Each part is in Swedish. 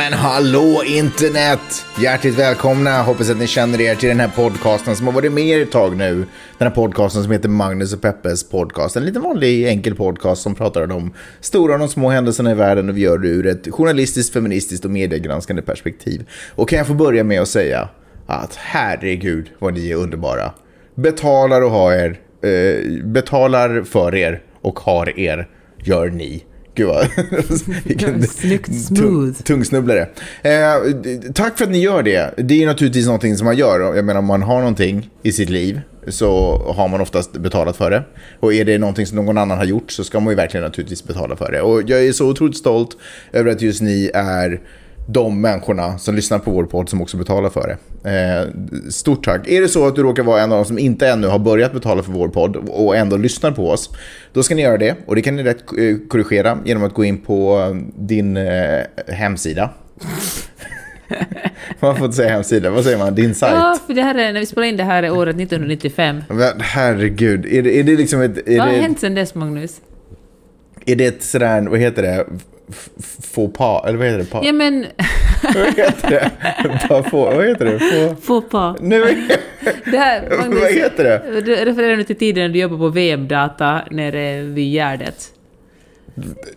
Men hallå internet! Hjärtligt välkomna, hoppas att ni känner er till den här podcasten som har varit med er ett tag nu. Den här podcasten som heter Magnus och Peppes podcast. En liten vanlig enkel podcast som pratar om de stora och de små händelserna i världen och vi gör det ur ett journalistiskt, feministiskt och mediegranskande perspektiv. Och kan jag få börja med att säga att herregud vad ni är underbara. Betalar och har er, eh, betalar för er och har er, gör ni. Gud vad... Vilken Snyggt smooth. Tung, tungsnubblare. Eh, tack för att ni gör det. Det är naturligtvis någonting som man gör. Jag menar om man har någonting i sitt liv så har man oftast betalat för det. Och är det någonting som någon annan har gjort så ska man ju verkligen naturligtvis betala för det. Och jag är så otroligt stolt över att just ni är de människorna som lyssnar på vår podd som också betalar för det. Eh, stort tack. Är det så att du råkar vara en av de som inte ännu har börjat betala för vår podd och ändå lyssnar på oss, då ska ni göra det. Och det kan ni rätt eh, korrigera genom att gå in på din eh, hemsida. man får inte säga hemsida, vad säger man? Din sajt? Ja, för det här är, när vi spelar in det här är året 1995. Men Herregud, är det, är det liksom ett... Är Vad har det, hänt sedan dess, Magnus? är det ett sådär, vad heter det? Faux pas, eller vad heter det? Pa, Ja, men... Vad heter det? Få, vad heter det? Få, Faux pas. nej, vad- Det här, Magnus, vad heter det? Du refererar nu till tiden när du jobbade på VM-data nere vid Gärdet.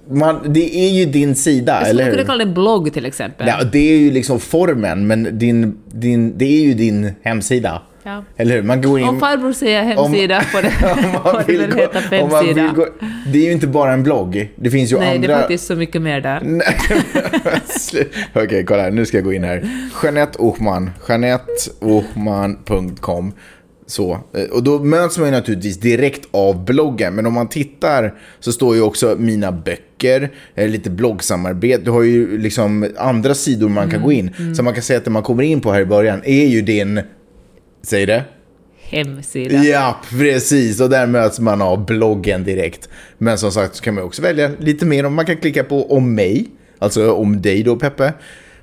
Man, det är ju din sida, Jag eller skulle kunna hur? kalla det blogg till exempel. Ja, det är ju liksom formen, men din, din, det är ju din hemsida. Ja. Eller hur? Man går in... Om farbror säger hemsida på det, om på man det vill gå, om man vill gå, Det är ju inte bara en blogg. Det finns ju Nej, andra... det är faktiskt så mycket mer där. Nej, Okej, kolla här. Nu ska jag gå in här. Jeanette Ohman. JeanetteOhman.com. Så. Eh, Och då möts man ju naturligtvis direkt av bloggen. Men om man tittar så står ju också mina böcker, eh, lite bloggsamarbete. Du har ju liksom andra sidor man kan gå in. Så man kan säga att det man kommer in på här i början är ju din... Säg det? Hemsida. Ja, precis. Och där möts man av bloggen direkt. Men som sagt så kan man också välja lite mer om man kan klicka på om mig. Alltså om dig då Peppe.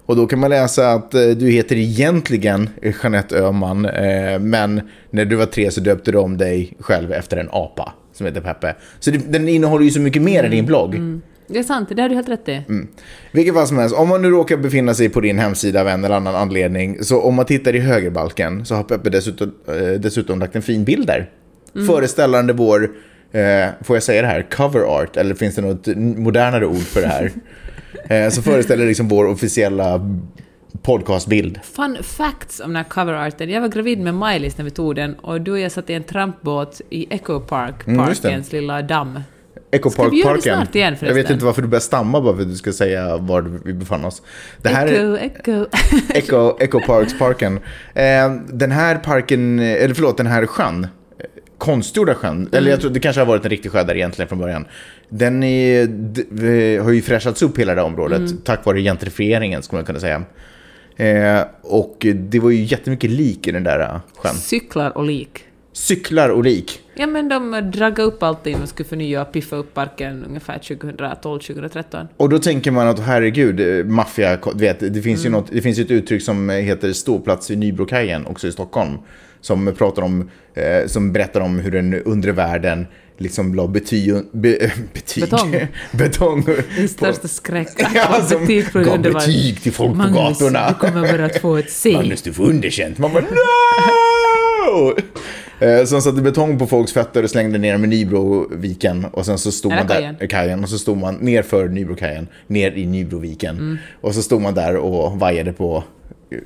Och då kan man läsa att eh, du heter egentligen Jeanette Öhman. Eh, men när du var tre så döpte du om dig själv efter en apa som heter Peppe. Så den innehåller ju så mycket mer än din blogg. Det är sant, det har du helt rätt i. Mm. Vilket fall som helst, om man nu råkar befinna sig på din hemsida av en eller annan anledning, så om man tittar i högerbalken så har Peppe dessutom, eh, dessutom lagt en fin bild där. Föreställande vår, eh, får jag säga det här, cover art, eller finns det något modernare ord för det här? eh, så föreställer liksom vår officiella podcastbild. Fun facts om den här coverarten. Jag var gravid med Maj-Lis när vi tog den och du och jag satt i en trampbåt i Echo Park, Mm, parkens lilla damm. Echo Ska vi göra det Park-parken. snart igen, Jag vet inte varför du börjar stamma bara för att du ska säga var vi befann oss. Det här är... Echo, Echo. Echo, Echo Parks parken. Eh, den här parken, eller förlåt, den här sjön. Konstgjorda sjön, eller jag tror det kanske har varit en riktig sjö där egentligen från början. Den är, har ju fräschats upp hela det området tack vare gentrifieringen skulle man kunna säga. Eh, och det var ju jättemycket lik i den där eh, sjön. Cyklar och lik. Cyklar och lik. Ja, men de draggade upp allting och skulle förnya och piffa upp parken ungefär 2012-2013. Och då tänker man att herregud, eh, maffia, vet, det finns, Mm. ju något, det finns ett uttryck som heter ståplats vid Nybrokajen, också i Stockholm. Som pratar om, eh, som berättar om hur den undre världen liksom la betyg, be, betyg, Betong. betong Din på- största skräck. Ja, som Betyg på gav betyg till folk på Magnus, gatorna. du kommer bara att få ett C. Magnus, du får underkänt. Man bara no! Eh, Som satte betong på folks fötter och slängde ner dem i Nybroviken. Och sen så stod Eller man där, kajen. kajen. Och så stod man ner för Nybrokajen, ner i Nybroviken. Mm. Och så stod man där och vajade på eh,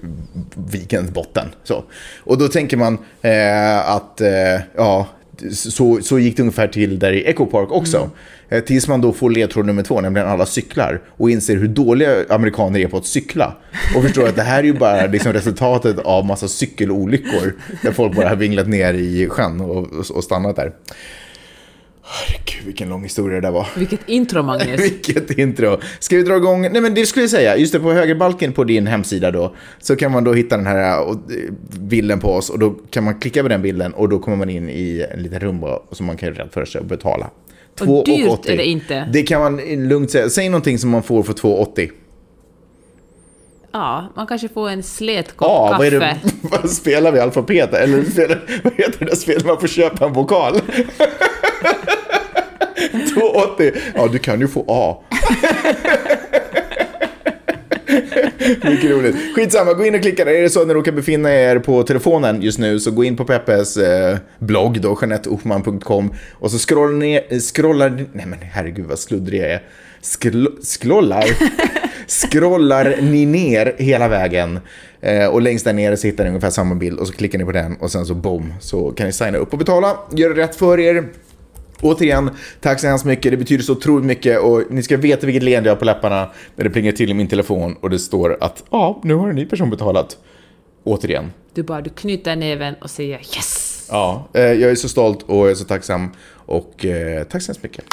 vikens botten. Så. Och då tänker man eh, att, eh, ja, så, så gick det ungefär till där i Echo Park också. Mm. Eh, tills man då får ledtråd nummer två, nämligen alla cyklar. Och inser hur dåliga amerikaner är på att cykla. Och förstår att det här är ju bara liksom resultatet av massa cykelolyckor. Där folk bara har vinglat ner i sjön och, och stannat där. Herregud, vilken lång historia det där var. Vilket intro, Magnus. Vilket intro. Ska vi dra igång? Nej men det skulle jag säga. Just det, på högerbalken på din hemsida då. Så kan man då hitta den här eh, bilden på oss. Och då kan man klicka på den bilden. Och då kommer man in i en liten rum då, som man kan rätt för sig och betala. Och dyrt 2,80. är det inte. Det kan man lugnt säga. Säg någonting som man får för 2,80. Ja, man kanske får en slät kopp Ja, kaffe. det, vad spelar vi? Alfabet? Eller spelar, vad heter det där spelet man får köpa en vokal? 2,80. Ja, du kan ju få A. Mycket roligt. Skitsamma, gå in och klicka där. Är det så att ni råkar befinna er på telefonen just nu så gå in på Peppes eh, blogg då, janetteohman.com och så scrollar ni, scrollar, nej men herregud vad sluddrig jag är. Skl, scrollar, scrollar ni ner hela vägen eh, och längst där nere så hittar ni ungefär samma bild och så klickar ni på den och sen så boom så kan ni signa upp och betala, gör det rätt för er. Återigen, tack så hemskt mycket. Det betyder så otroligt mycket och ni ska veta vilket leende jag har på läpparna när det plingar till i min telefon och det står att ja, nu har en ny person betalat. Återigen. Du bara, du knyter näven och säger yes! Ja, eh, jag är så stolt och jag är så tacksam och eh, tack så hemskt mycket.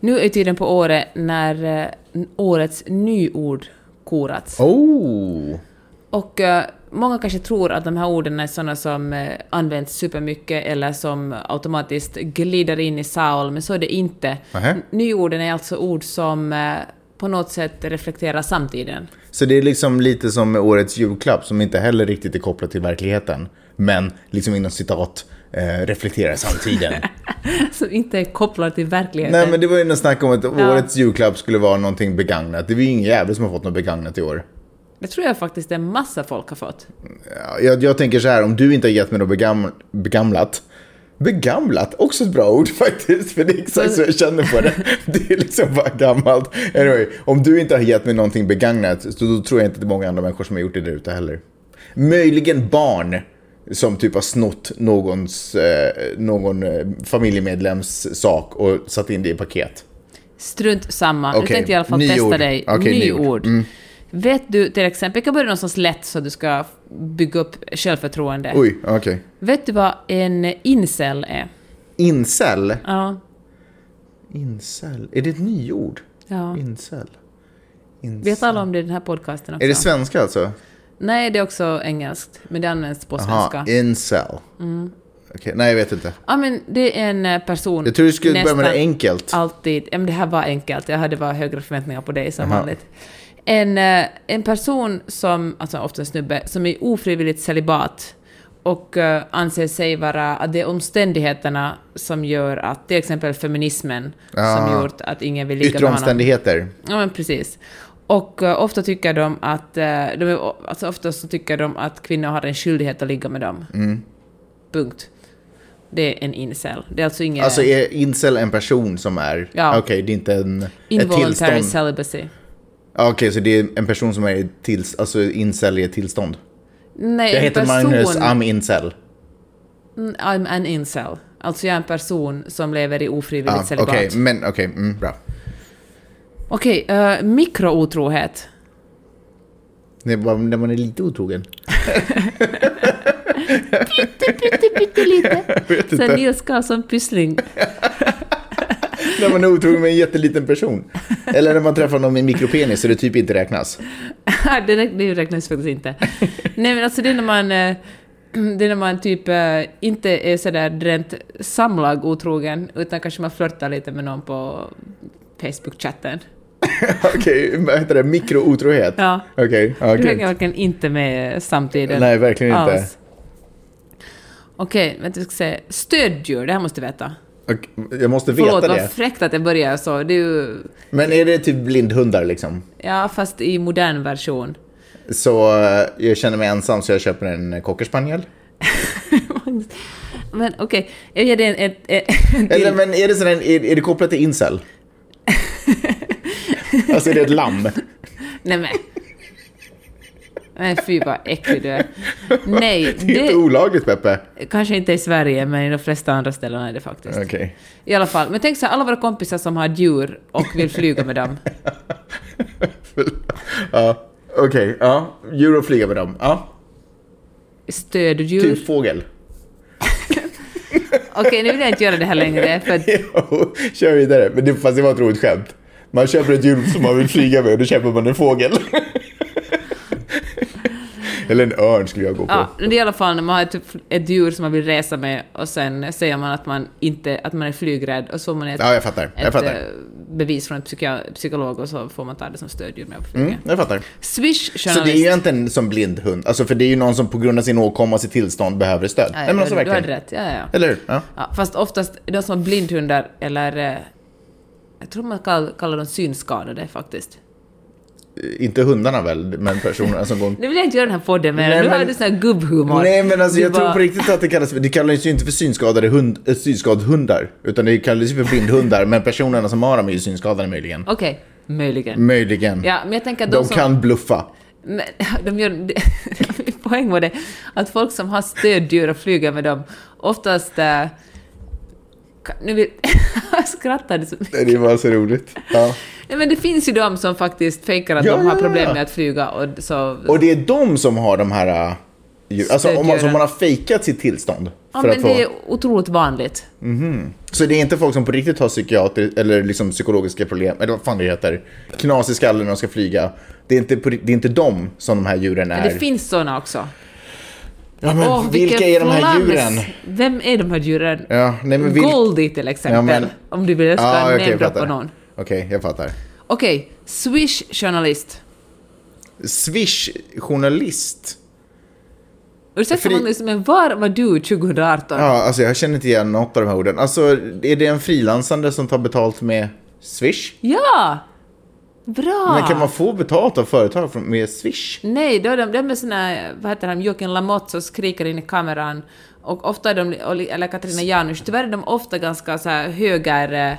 Nu är tiden på året när eh, årets nyord korats. Oh! Och eh, många kanske tror att de här orden är sådana som eh, används supermycket eller som automatiskt glider in i Saul, men så är det inte. Nähä. Nyorden är alltså ord som på något sätt reflekterar samtiden. Så det är liksom lite som årets julklapp som inte heller riktigt är kopplat till verkligheten. Men liksom inom citat eh, reflekterar samtiden. Som inte är kopplad till verkligheten. Nej men det var ju något snack om att årets julklapp skulle vara någonting begagnat. Det är ju ingen jävel som har fått något begagnat i år. Det tror jag faktiskt en massa folk har fått. Ja, Jag, jag tänker så här, om du inte har gett mig något begam, begamlat. Begamlat, också ett bra ord faktiskt, för det är exakt så jag känner på det. Det är liksom bara gammalt. Anyway, om du inte har gett mig någonting begagnat, så då tror jag inte att det är många andra människor som har gjort det där ute heller. Möjligen barn som typ har snott någons, eh, någon eh, familjemedlems sak och satt in det i paket. Strunt samma. Nu Okej, tänkte jag i alla fall nyord. testa dig. Okej, nyord. Mm. Vet du till exempel, jag kan börja någonstans lätt så att du ska bygga upp självförtroende. Oj, okej. Vet du vad en incel är? Incel? Ja. Incel? Är det ett nyord? ja. Incel? Incel. Vet alla om det i den här podcasten också? Är det svenska alltså? Nej, det är också engelskt, men det används på svenska. Aha, incel. Mm. Okej, nej jag vet inte. Ja, men det är en eh, person... Jag tror du skulle börja med det enkelt. Alltid. Ja, men det här var enkelt. Jag hade bara högre förväntningar på dig som vanligt. En, eh, en person som, alltså ofta en snubbe, som är ofrivilligt celibat och eh, anser sig vara att det är omständigheterna som gör att, till exempel feminismen, Ah. som gjort att ingen vill ligga Yttre med honom. omständigheter. Ja, men precis. Och eh, ofta tycker de att, eh, de alltså ofta så tycker de att kvinnor har en skyldighet att ligga med dem. Mm. Punkt. Det är en incel. Det är alltså ingen Alltså är incel en person som är... Ja. Okej, det är inte en, involuntary celibacy. Okej, så det är en person som är tills, alltså incel i ett tillstånd. Nej, Jag heter person, Magnus, I'm incel. Mm, I'm an incel. Alltså jag är en person som lever i ofrivilligt Ja, celibat. Okej, Okej, men okej, mm, bra. Eh, mikrootrohet. Det är bara när man är lite otrogen. Pyttelite. vet Sen inte. Nils Karlsson Pyssling. När man är otrogen med en jätteliten person. Eller när man träffar någon med mikropenis så det typ inte räknas. det, det räknas faktiskt inte. Nej men alltså det är när man... eh, Det är när man typ eh, inte är sådär rent samlag otrogen, utan kanske man flörtar lite med någon på Facebook-chatten. Okej, vad heter det? Mikrootrohet? Ja. Okej, ja, Du grymt. hänger verkligen inte med samtiden. Nej, verkligen inte. alls. Okej, vänta, vi ska se. Stöddjur, det här måste du veta. Jag måste veta Förlåt, vad det. fräckt att jag börjar så. Det är ju... Men är det typ blindhundar liksom? Ja, fast i modern version. Så eh, jag känner mig ensam så jag köper en cockerspaniel. Men okej, jag ger dig en, en till. Eller men är det, sån är, är det kopplat till incel? Alltså är det ett lamm? Nej men. Nej fy vad äcklig du är. Nej, Det är inte det olagligt Peppe. kanske inte i Sverige, men i de flesta andra ställen är det faktiskt. Okej. I alla fall, men tänk så här, alla våra kompisar som har djur och vill flyga med dem. Ja, okej. ja. Djur och flyga med dem. Ja. Stöddjur. Typ fågel. Okej, nu vill jag inte göra det här längre, för Jo, kör vidare. Men det, fast det var ett roligt skämt. Man köper ett djur som man vill flyga med och då köper man en fågel. Eller en örn skulle jag gå på. Ja, det är i alla fall när man har ett, ett djur som man vill resa med och sen säger man att man, inte, att man är flygrädd och så får man ett, Ja, jag fattar. Jag ett fattar. eh, bevis från en psykolog och så får man ta det som stöddjur med på flyget. Mm, jag fattar. Swish-journalist. Så det är ju egentligen som blindhund. Alltså för det är ju någon som på grund av sin åkomma, sitt tillstånd, behöver stöd. Ja, Nej men alltså du, du verkligen. hade rätt, ja, ja. Eller hur? Ja. ja. Fast oftast, de som har blindhundar eller... Jag tror man kall, kallar dem synskadade faktiskt. Inte hundarna väl, men personerna som går... Nu vill jag inte göra den här podden mer, Nej, nu har men- du sån här gubbhumor. Nej men alltså Du jag tror bara- på riktigt att det kallas för, det kallas ju inte för synskadade hund, äh, synskadhundar. Utan det kallas ju för blindhundar, men personerna som har dem är ju synskadade möjligen. Okej, möjligen. Möjligen. Ja, men jag tänker att de, de som... kan bluffa. Men, de gör, min poäng var det att folk som har stöddjur och flyger med dem oftast... Äh, nu vill, jag skrattade så mycket. Det var så roligt. Ja. Nej, men det finns ju de som faktiskt fejkar att Ja, de har problem med att flyga och så... Och det är de som har de här... äh, Alltså om man, som man har fejkat sitt tillstånd. ja, för men att få, det är otroligt vanligt. Så det är inte folk som på riktigt har psykiatri eller liksom psykologiska problem, eller vad fan det heter, knas i skallen när de ska flyga. Det är inte, det är inte de som de här djuren är. Men det finns såna också. Ja, men Åh, vilka är de här flams! djuren? Vem är de här djuren? Ja, nej, men vil... Goldie till exempel. Ja, men- Om du vill ska jag namedroppa fattar. någon. Okej, jag fattar. Okej, Swish-journalist. Swish-journalist. Ursäkta Fri- Magnus, men var var du 2018? Ja, alltså jag känner inte igen något av de här orden. Alltså, är det en frilansande som tar betalt med Swish? Ja! Bra! Men kan man få betalt av företag med Swish? Nej, då är de, de är såna, vad heter han, Joakim Lamotte som skriker in i kameran. Och ofta är de, eller Katarina Janouch, tyvärr är de ofta ganska så här höger... eh,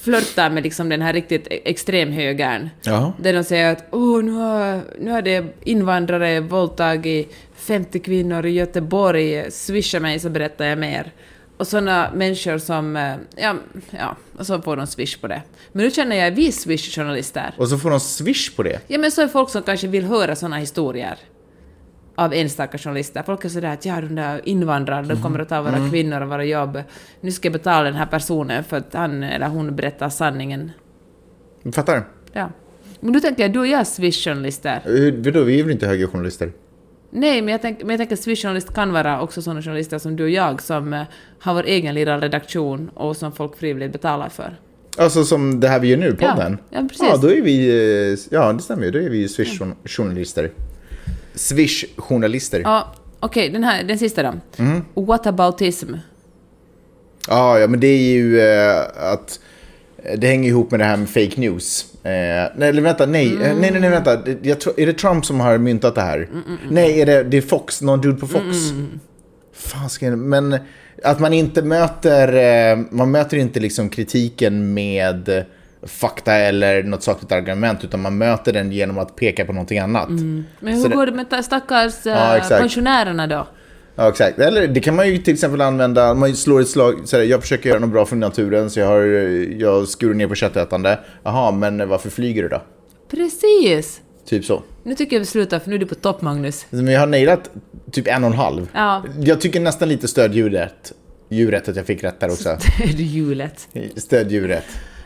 flörtar med liksom den här riktigt e- extremhögern. Ja. Där de säger att åh, nu har, nu har det invandrare våldtagit 50 kvinnor i Göteborg, swisha mig så berättar jag mer. Och sådana människor som, eh, ja, ja, och så får de swish på det. Men nu känner jag, vi swish-journalister. Och så får de Swish på det. Ja men så är folk som kanske vill höra såna historier av enstaka journalister. Folk är sådär att ja, de där invandrarna, de kommer att ta våra kvinnor och våra jobb. Nu ska jag betala den här personen för att han eller hon berättar sanningen. Fattar? Ja. Men då tänker jag, du och jag är swish-journalister. Uh, Vadå, vi är väl inte högerjournalister? Nej, men jag, tänk, men jag tänker att swish-journalist kan vara också sådana journalister som du och jag som eh, har vår egen lilla redaktion och som folk frivilligt betalar för. Alltså som det här vi gör nu, Ja, podden? ja, precis. Ja, då är vi... eh, Ja, det stämmer ju. Då är vi ju Swish-journalister. Swish-journalister. Ja. Ja, okej, den här, den sista då. What aboutism? ja, men det är ju eh, att... Det hänger ihop med det här med fake news. Eh, nej, eller vänta, nej. Mm. Nej, nej, nej, vänta. Jag tror, är det Trump som har myntat det här? Mm, Nej, är det, det är Fox, någon dude på Fox. Fan ska jag, men att man inte möter, eh, man möter inte liksom kritiken med fakta eller något sakligt argument, utan man möter den genom att peka på någonting annat. Men Så hur det- går det med ta- stackars eh, Ja, pensionärerna då? Ja, exakt. Eller det kan man ju till exempel använda, man slår ett slag, så här, jag försöker göra något bra för naturen, så jag har jag skurit ner på köttätande. Jaha, men varför flyger du då? Precis! Typ så. Nu tycker jag vi slutar för nu är du på topp Magnus. Men jag har nailat typ en och en halv. Ja, Jag tycker nästan lite stödjuret. Djuret att jag fick rätt där också. det är hjulet. Stödjuret.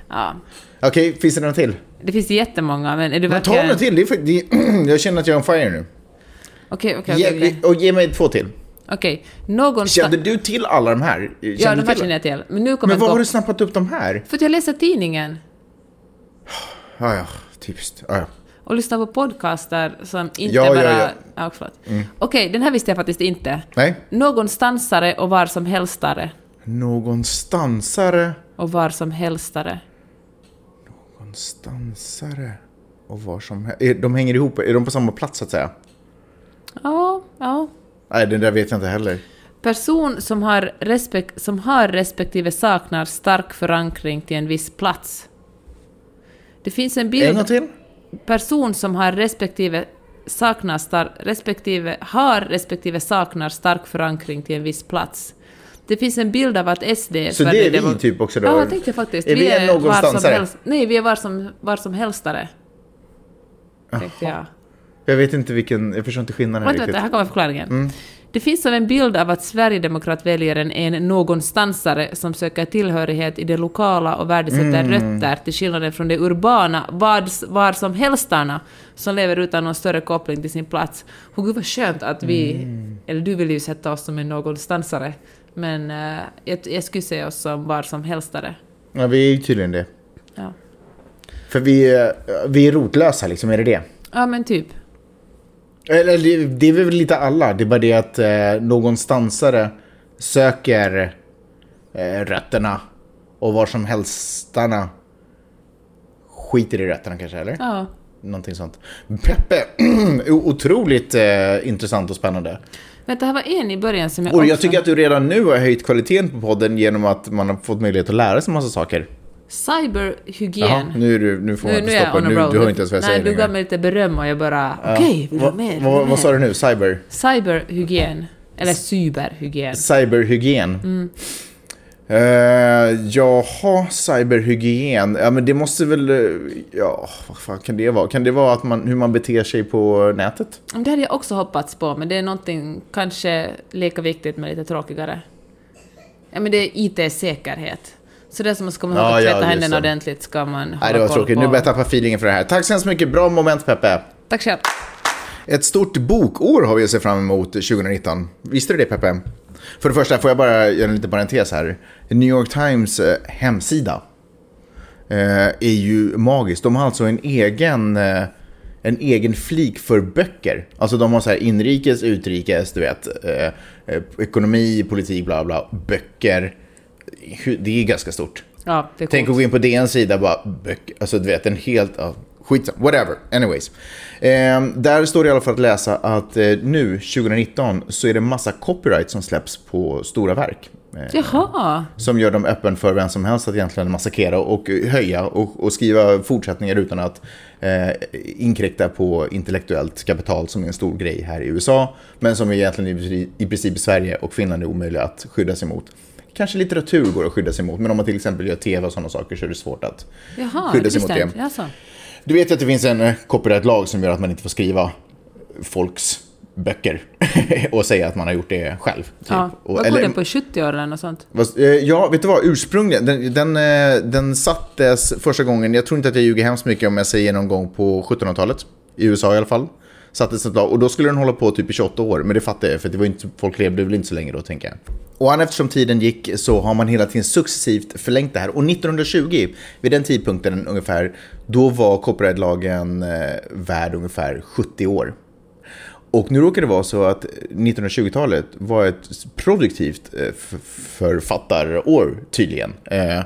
Ja. Okej, finns det någon till? Det finns jättemånga men är du Men ta verkligen... någon till. Det är, för- jag känner att jag är on fire nu. Okej, okej, Ge, okej, okej. och ge mig två till. Okej, någon... Kände du till alla de här? Kände Ja, de här känner jag till. Men nu kommer Men var har du snappat upp de här? För att jag läser tidningen Ja, ja, typiskt. Ja, ja. och lyssnar på podcaster som inte Ja, bara... ja. ja förlåt. Okej, den här visste jag faktiskt inte. Nej. Någonstansare och var som helstare. Någonstansare. Och var som helstare. Någonstansare. Och var som he- är- De hänger ihop. Är de på samma plats så att säga? Ja, ja. Nej, det där vet jag inte heller. Person som har, respek- som har respektive saknar stark förankring till en viss plats. Det finns en En bild... gång till. Person som har respektive saknar star- respektive har respektive saknar stark förankring till en viss plats. Det finns en bild av att SD... Så det är vi typ också då? Ja, jag tänkte faktiskt. Är vi en var som någonstansare? helst, Nej, vi är var som, var som helstare. Tänkte jag. Jag vet inte vilken... Jag förstår inte skillnaden Vänta, riktigt. vänta, här kommer förklaringen. Det finns som en bild av att Sverigedemokratväljaren är en någonstansare som söker tillhörighet i det lokala och värdesätter rötter till skillnad från de urbana vad, var som helstarna som lever utan någon större koppling till sin plats. Och gud vad skönt att vi, eller du vill ju sätta oss som en någonstansare, men eh, jag, jag skulle se oss som var som helstare. Ja, vi är ju tydligen det. Ja. För vi, är- vi är rotlösa liksom, är det det? ja, men typ. Eller det, det är väl lite alla, det är bara det att eh, någon stansare söker eh, rötterna och var som helstarna skiter i rötterna kanske, eller? Ja. Någonting sånt. Peppe, otroligt eh, intressant och spännande. Vänta, här var en i början som jag Och jag också... tycker att du redan nu har höjt kvaliteten på podden genom att man har fått möjlighet att lära sig massa saker. Cyberhygien. Jaha, nu, är du, nu får man Nu, inte stoppa. Nu, du hör inte ens vad jag Nej, säger du längre. gav mig lite beröm och jag bara okej, vill du ha mer? Du Vad, vad sa du nu? Cyber? Cyberhygien. Eller cyberhygien. Cyberhygien. Mm. Eh, jaha, cyberhygien. Ja, men det måste väl... eh, Ja, vad fan kan det vara? Kan det vara att man, hur man beter sig på nätet? Det hade jag också hoppats på, men det är någonting kanske lika viktigt men lite tråkigare. Ja, men det är IT-säkerhet. Så det är som att ska man Ja, ja, ja, tvätta just händerna ordentligt ska man Nej, hålla det var tråkigt. på... Nu börjar jag tappa feelingen för det här. Tack så hemskt mycket. Bra moment, Peppe. Tack själv. Ett stort bokår har vi att se fram emot 2019. Visste du det, Peppe? För det första får jag bara göra en liten parentes här. New York Times eh, hemsida eh, är ju magisk. De har alltså en egen, eh, en egen flik för böcker. Alltså de har så här inrikes, utrikes, du vet, ekonomi, politik, bla bla, böcker. Det är ganska stort. Ja, det är Tänk att gå in på DNs sida bara böcker, alltså du vet en helt, ja, skit whatever, anyways. Eh, där står det i alla fall att läsa att eh, nu 2019 så är det massa copyright som släpps på stora verk. Eh, Jaha! som gör dem öppen för vem som helst att egentligen massakrera och höja och, och skriva fortsättningar utan att eh, inkräkta på intellektuellt kapital som är en stor grej här i USA. Men som egentligen i, i princip i Sverige och Finland är omöjlig att skydda sig mot. Kanske litteratur går att skydda sig mot, men om man till exempel gör tv och sådana saker så är det svårt att Jaha, skydda sig mot det. Jaså. Du vet ju att det finns en eh, copyright-lag som gör att man inte får skriva folks böcker och säga att man har gjort det själv. Typ. Ja. Vad går eller- den på? 70 år eller något sånt? Eh, Ja, vet du vad? Ursprungligen, den, den, eh, den sattes första gången, jag tror inte att jag ljuger hemskt mycket om jag säger någon gång på 1700-talet. I USA i alla fall. Sattes ett lag, och då skulle den hålla på typ i 28 år, men det fattar jag för det var inte, folk levde väl inte så länge då tänker jag. Och eftersom tiden gick så har man hela tiden successivt förlängt det här. Och 1920, vid den tidpunkten ungefär, då var copyrightlagen eh, värd ungefär 70 år. Och nu råkar det vara så att 1920-talet var ett produktivt eh, författarår tydligen. Eh,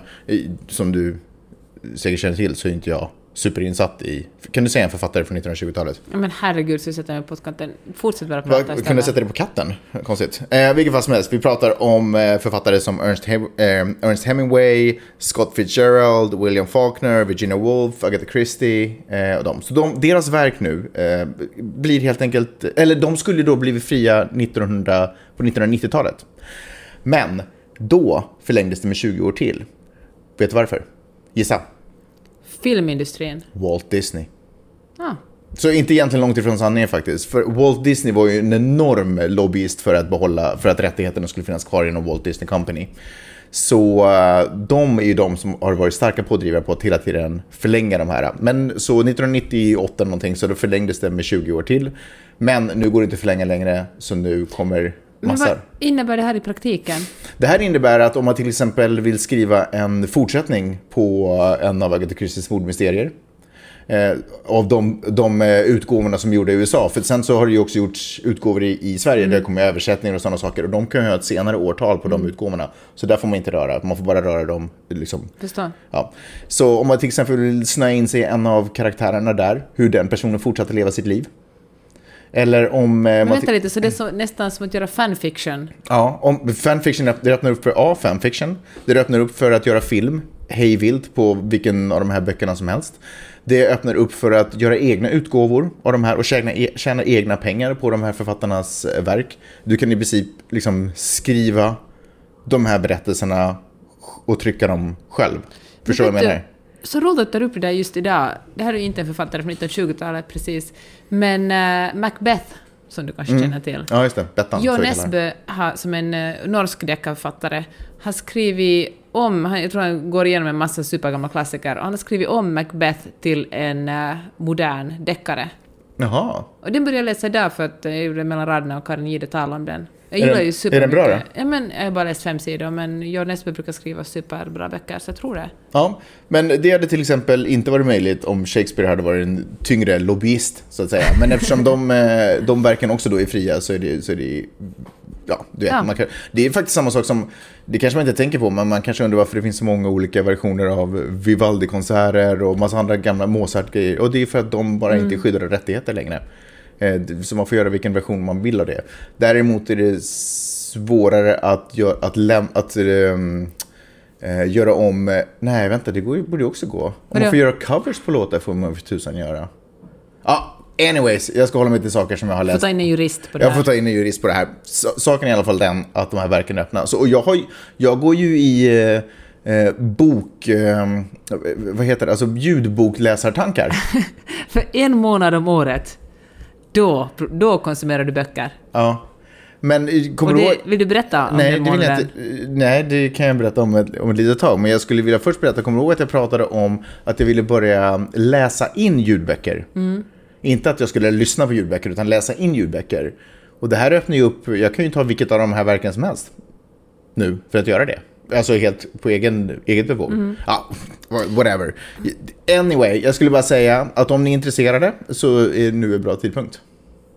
Som du säkert känner till så är inte jag superinsatt i... Kan du säga en författare från 1920-talet? Ja, Men herregud, så sätter jag mig på kanten. Fortsätt bara prata Kunde istället. sätta det på katten? Konstigt. Eh, vilket fall som helst, vi pratar om eh, författare som Ernst, Hem- eh, Ernst Hemingway, Scott Fitzgerald, William Faulkner, Virginia Woolf, Agatha Christie eh, och dem. Så de, deras verk nu eh, blir helt enkelt, eller de skulle då blivit fria 1900, på 1990-talet. Men då förlängdes det med 20 år till. Vet du varför? Gissa. Filmindustrin. Walt Disney. Ah. Så inte egentligen långt ifrån sanningen faktiskt. För Walt Disney var ju en enorm lobbyist för att behålla, för att rättigheterna skulle finnas kvar inom Walt Disney Company. Så eh, de är ju de som har varit starka pådrivare på att hela tiden förlänga de här. Men så 1998 någonting så då förlängdes det med 20 år till. Men nu går det inte att förlänga längre så nu kommer massor. vad innebär det här i praktiken? Det här innebär att om man till exempel vill skriva en fortsättning på en av Agatha Christies mordmysterier. Eh, av de, de eh, utgåvorna som gjorda i USA. För sen så har det ju också gjorts utgåvor i, i Sverige där det kommer översättningar och sådana saker. Och de kan ju ha ett senare årtal på de utgåvorna. Så där får man inte röra. Man får bara röra dem liksom, Förstår. Ja. Så om man till exempel vill snöa in sig i en av karaktärerna där, hur den personen fortsatte leva sitt liv. Eller om... eh, Men vänta lite, så det är så, nästan som att göra fanfiction? Ja, om fanfiction det öppnar upp för A, fanfiction. Det öppnar upp för att göra film, hej vilt, på vilken av de här böckerna som helst. Det öppnar upp för att göra egna utgåvor av de här och tjäna, e- tjäna egna pengar på de här författarnas eh, verk. Du kan i princip liksom skriva de här berättelserna och trycka dem själv. Förstår du vad jag menar? Så roligt att du tar upp det där just idag. Det här är ju inte en författare från 1920-talet precis. Men uh, Macbeth som du kanske känner till. Ja, just det. Bettan. Jo så vi kallar det. Nesbø, har, som en eh, norsk deckarförfattare, har skrivit om, han- jag tror han går igenom en massa supergamla klassiker, och han har skrivit om Macbeth till en eh, modern deckare. Jaha. Och den började jag läsa idag för att jag gjorde mellan raderna och Karin Gide talade om den. Jag Är gillar den- ju är supermycket. den bra då? Ja, men jag har bara läst fem sidor, men Jo Nesbø brukar skriva superbra böcker, så jag tror det. Ja, men det hade till exempel inte varit möjligt om Shakespeare hade varit en tyngre lobbyist, så att säga. Men eftersom de, eh, de verken också då är fria så är det, så är det ja, du vet, Ja. Man kan, det är faktiskt samma sak som, det kanske man inte tänker på, men man kanske undrar varför det finns så många olika versioner av Vivaldi-konserter och massa andra gamla Mozart-grejer. Och det är för att de bara inte är skyddade rättigheter längre. Eh, Så man får göra vilken version man vill av det. Däremot är det svårare att, gö- att, läm- att ehm, eh, göra om... Nej, vänta, det går, borde ju också gå. Om Vadå? man får göra covers på låtar får man för tusan göra. Ja, anyways, jag ska hålla mig till saker som jag har Får läst. ta in en jurist på det Jag här. får ta in en jurist på det här. Saken är i alla fall den att de här verken är öppna. Så, och jag, har, jag går ju i eh, eh, bok... Eh, vad heter det? Alltså ljudbokläsartankar. För en månad om året, då, då konsumerar du böcker. ja. Men kommer Och du ihåg... det, vill du berätta om Nej den det, inte, nej, det kan jag berätta om ett, om ett litet tag. Men jag skulle vilja först berätta, kommer du ihåg att jag pratade om att jag ville börja läsa in ljudböcker? Mm. Inte att jag skulle lyssna på ljudböcker, utan läsa in ljudböcker. Och det här öppnar ju upp, jag kan ju ta vilket av de här verken som helst nu för att göra det. Alltså helt på egen, eget bevåg. Mm. Ja, whatever. Anyway, jag skulle bara säga att om ni är intresserade så är nu en bra tidpunkt.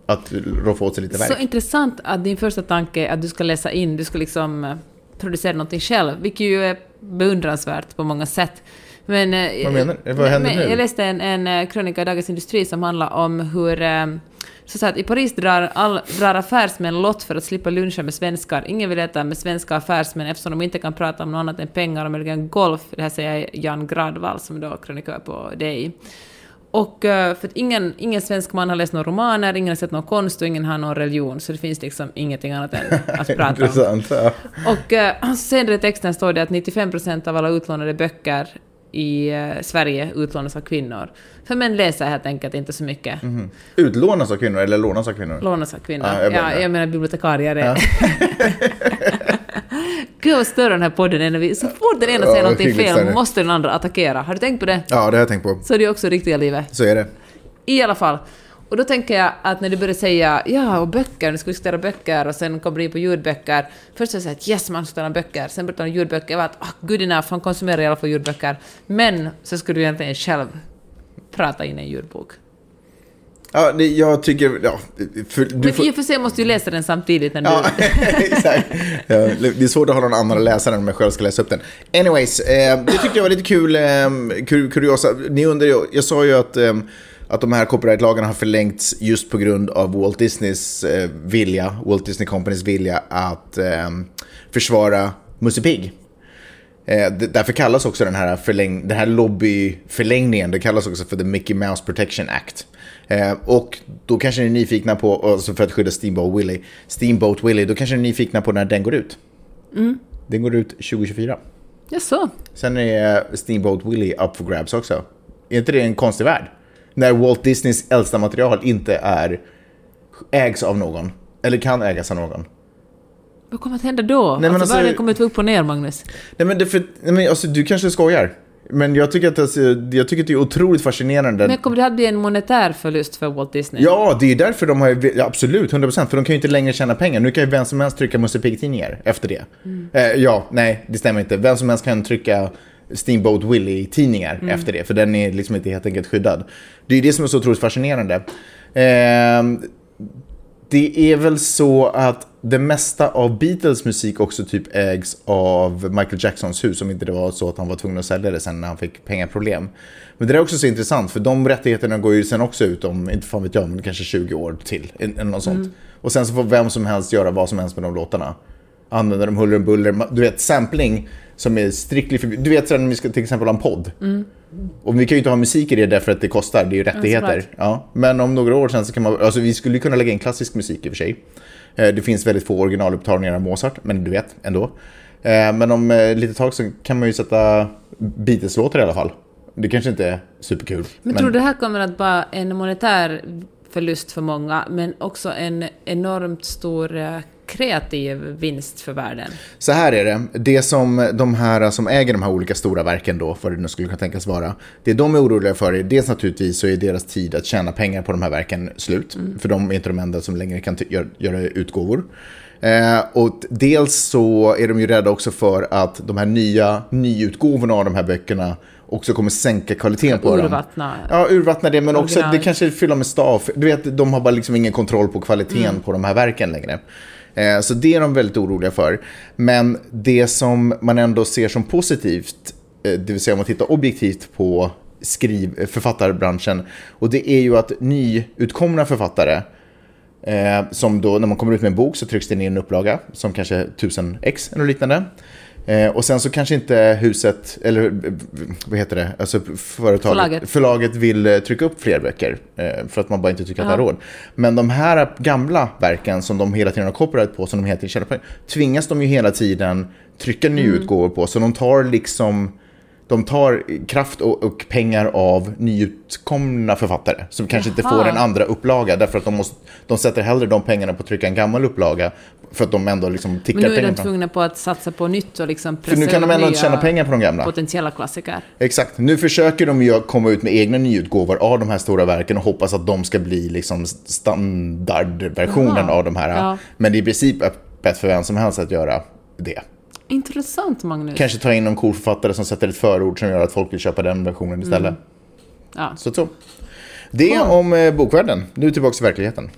Att roffa åt sig lite verk. Så intressant att din första tanke är att du ska läsa in, du ska liksom eh, producera någonting själv, vilket ju är beundransvärt på många sätt. Men, eh, Vad menar du? Vad händer men nu? Jag läste en, en eh, krönika i Dagens Industri som handlar om hur så så att i Paris drar, all, drar affärsmän lott för att slippa luncha med svenskar. Ingen vill äta med svenska affärsmän eftersom de inte kan prata om något annat än pengar och möjligen golf. Det här säger Jan Gradvall som då krönikör på DI. Och eh, för att ingen, ingen svensk man har läst några romaner, ingen har sett någon konst och ingen har någon religion, så det finns liksom ingenting annat än att prata om. Intressant. Ja. Och eh, senare i texten står det att 95% av alla utlånade böcker i eh, Sverige utlånas av kvinnor. För män läser helt enkelt inte så mycket. Utlånas av kvinnor eller lånas av kvinnor? Lånas av kvinnor. Ja, Ja, jag jag, menar. bibliotekarier. är- Gud vad större den här podden är när vi... Så fort den ena Ja, säger någonting hyggligt fel måste den andra attackera. Har du tänkt på det? Ja, det har jag tänkt på. Så är det också i riktiga livet. Så är det. I alla fall. Och då tänker jag att när du börjar säga ja, och böcker, nu ska vi diskutera böcker och sen kommer du in på ljudböcker. Först så säger jag att yes, man ska tala om böcker. Sen börjar du om ljudböcker. Jag var att ah, good enough, han konsumerar i alla fall ljudböcker. Men så skulle du egentligen själv prata in en ljudbok. Ja, det, jag tycker... Ja, för, du Men får, i och för sig måste du läsa den samtidigt när du... ja, exakt. Ja, det är svårt att ha någon annan att läsa den om jag själv ska läsa upp den. Anyways, eh, det tyckte jag var lite kul. Eh, kur, kuriosa. Ni undrar ju, jag sa ju att, eh, att de här copyrightlagarna har förlängts just på grund av Walt Disneys eh, vilja, Walt Disney Companys vilja att eh, försvara Musse Pigg. Eh, därför kallas också den här, förläng den här lobbyförlängningen, det kallas också för the Mickey Mouse Protection Act. Eh, och då kanske ni är nyfikna på, alltså för att skydda Steamboat Willie, Steamboat Willie, då kanske ni är nyfikna på när den går ut. Den går ut 2024. Ja, så. Sen är Steamboat Willie up for grabs också. Är inte det en konstig värld? När Walt Disneys äldsta material inte är ägs av någon. Eller kan ägas av någon. Vad kommer att hända då? men alltså, alltså- världen kommer att gå upp och ner, Magnus. Nej men, det för, nej, men alltså, du kanske skojar. Men jag tycker, att, alltså, jag tycker att det är otroligt fascinerande. Men kommer det att bli en monetär förlust för Walt Disney? Ja, det är därför de har ju, ja, absolut, 100%, för de kan ju inte längre tjäna pengar. Nu kan ju vem som helst trycka Musse Pigg-tidningar efter det. Eh, ja, nej, det stämmer inte. Vem som helst kan trycka Steamboat Willie-tidningar efter det, för den är liksom inte helt enkelt skyddad. Det är det som är så otroligt fascinerande. Ehm, det är väl så att det mesta av Beatles musik också typ ägs av Michael Jacksons hus, om inte det var så att han var tvungen att sälja det sen när han fick pengaproblem. Men det där är också så intressant, för de rättigheterna går ju sen också ut om, inte fan vet jag, men kanske 20 år till. Eller något sånt. Och sen så får vem som helst göra vad som helst med de låtarna. Använda dem huller om buller. Du vet, sampling som är striktligt förbjudet. Du vet när vi ska till exempel ha en podd. Och vi kan ju inte ha musik i det därför att det kostar, det är ju rättigheter. såklart. Ja, men om några år sen så kan man, alltså vi skulle kunna lägga in klassisk musik i och för sig. Eh, Det finns väldigt få originalupptagningar av Mozart, men du vet, ändå. Eh, Men om eh, lite tag så kan man ju sätta Beatles-låtar i alla fall. Det kanske inte är superkul. Men, tror du det här kommer att vara en monetär förlust för många, men också en enormt stor kreativ vinst för världen. Så här är det, det som de här som äger de här olika stora verken då, vad det nu skulle kunna tänkas vara, det de är oroliga för är dels naturligtvis så är deras tid att tjäna pengar på de här verken slut, mm. för de är inte de enda som längre kan göra, göra utgåvor. Eh, och dels så är de ju rädda också för att de här nya nyutgåvorna av de här böckerna också kommer sänka kvaliteten på urvattna. dem. Ja, urvattna det, men också det kanske fyller med stav. Du vet, de har bara liksom ingen kontroll på kvaliteten mm. på de här verken längre. Eh, så det är de väldigt oroliga för. Men det som man ändå ser som positivt, eh, det vill säga om man tittar objektivt på skriv, författarbranschen, och det är ju att nyutkomna författare eh, som då, när man kommer ut med en bok så trycks det ner en upplaga som kanske 1000 x eller liknande. Eh, och sen så kanske inte huset, eller vad heter det, alltså företaget, förlaget, förlaget vill eh, trycka upp fler böcker. Eh, för att man bara inte tycker att det har råd. Men de här gamla verken som de hela tiden har copyright på, som de hela tiden tjänar tvingas de ju hela tiden trycka nyutgåvor mm. på. Så de tar liksom de tar kraft och, och, pengar av nyutkomna författare som kanske Jaha. inte får en andra upplaga därför att de, måste, de sätter hellre de pengarna på att trycka en gammal upplaga för att de ändå liksom tickar pengar. Men nu är de tvungna på att satsa på nytt och liksom För nu kan de ändå inte tjäna pengar på de gamla. Potentiella klassiker. Exakt. Nu försöker de ju komma ut med egna nyutgåvor av de här stora verken och hoppas att de ska bli liksom standardversionen av de här. Ja. Men det är i princip öppet för vem som helst att göra det. Intressant Magnus. Kanske ta in någon cool författare som sätter ett förord som gör att folk vill köpa den versionen istället. Mm. Ja. Så, så. Det cool. om eh, bokvärlden. Nu tillbaka till verkligheten.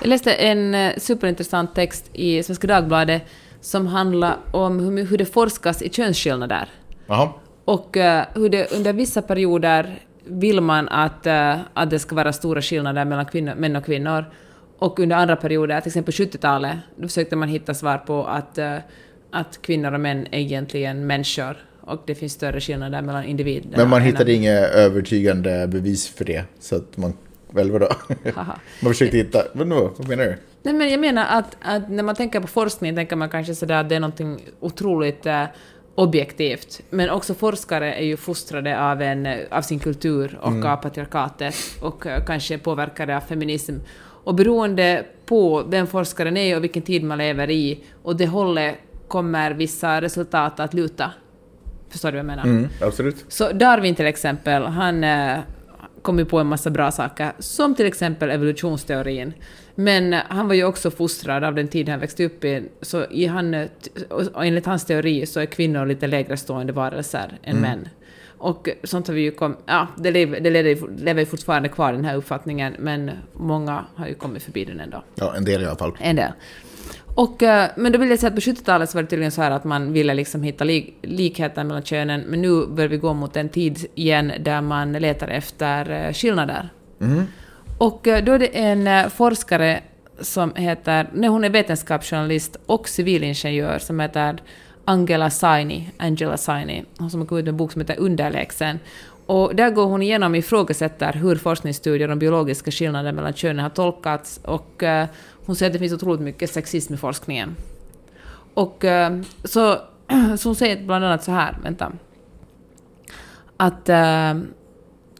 Jag läste en eh, superintressant text i Svenska Dagbladet som handlar om hur, hur det forskas i könsskillnader. Aha. Och uh, hur det under vissa perioder vill man att, uh, att det ska vara stora skillnader mellan kvinnor, män och kvinnor. Och under andra perioder, till exempel 70-talet, då försökte man hitta svar på att uh, att kvinnor och män är egentligen människor och det finns större skillnader mellan individerna. Men man hittade inga övertygande bevis för det, så att man väl vadå? man försökte hitta, vad, vad menar du? Nej, men jag menar att, att, när man tänker på forskning tänker man kanske sådär att det är någonting otroligt eh, objektivt. Men också forskare är ju fostrade av, en, av sin kultur och mm. av patriarkatet och uh, kanske påverkade av feminism. Och beroende på vem forskaren är och vilken tid man lever i och det hållet kommer vissa resultat att luta. Förstår du vad jag menar? Mm, absolut. Så Darwin till exempel, han kom ju på en massa bra saker, som till exempel evolutionsteorin. Men han var ju också fostrad av den tid han växte upp i, så i han, enligt hans teori så är kvinnor lite lägre stående varelser än mm. män. Och sånt har vi ju kom, ja, det lever, det lever fortfarande kvar den här uppfattningen, men många har ju kommit förbi den ändå. Ja, en del i alla fall. En del. Och, eh, men då vill jag säga att på 70-talet så var det tydligen så här att man ville liksom hitta lik, likheter mellan könen, men nu börjar vi gå mot en tid igen där man letar efter eh, skillnader. Mm. Och eh, då är det en forskare som heter, nej hon är vetenskapsjournalist och civilingenjör som heter Angela Saini, Angela Saini, hon som har kommit ut med en bok som heter Underlägsen. Och där går hon igenom och ifrågasätter hur forskningsstudier om biologiska skillnader mellan könen har tolkats och hon säger att det finns otroligt mycket sexism i forskningen. Och eh, så, så hon säger bland annat så här, vänta. Att, eh,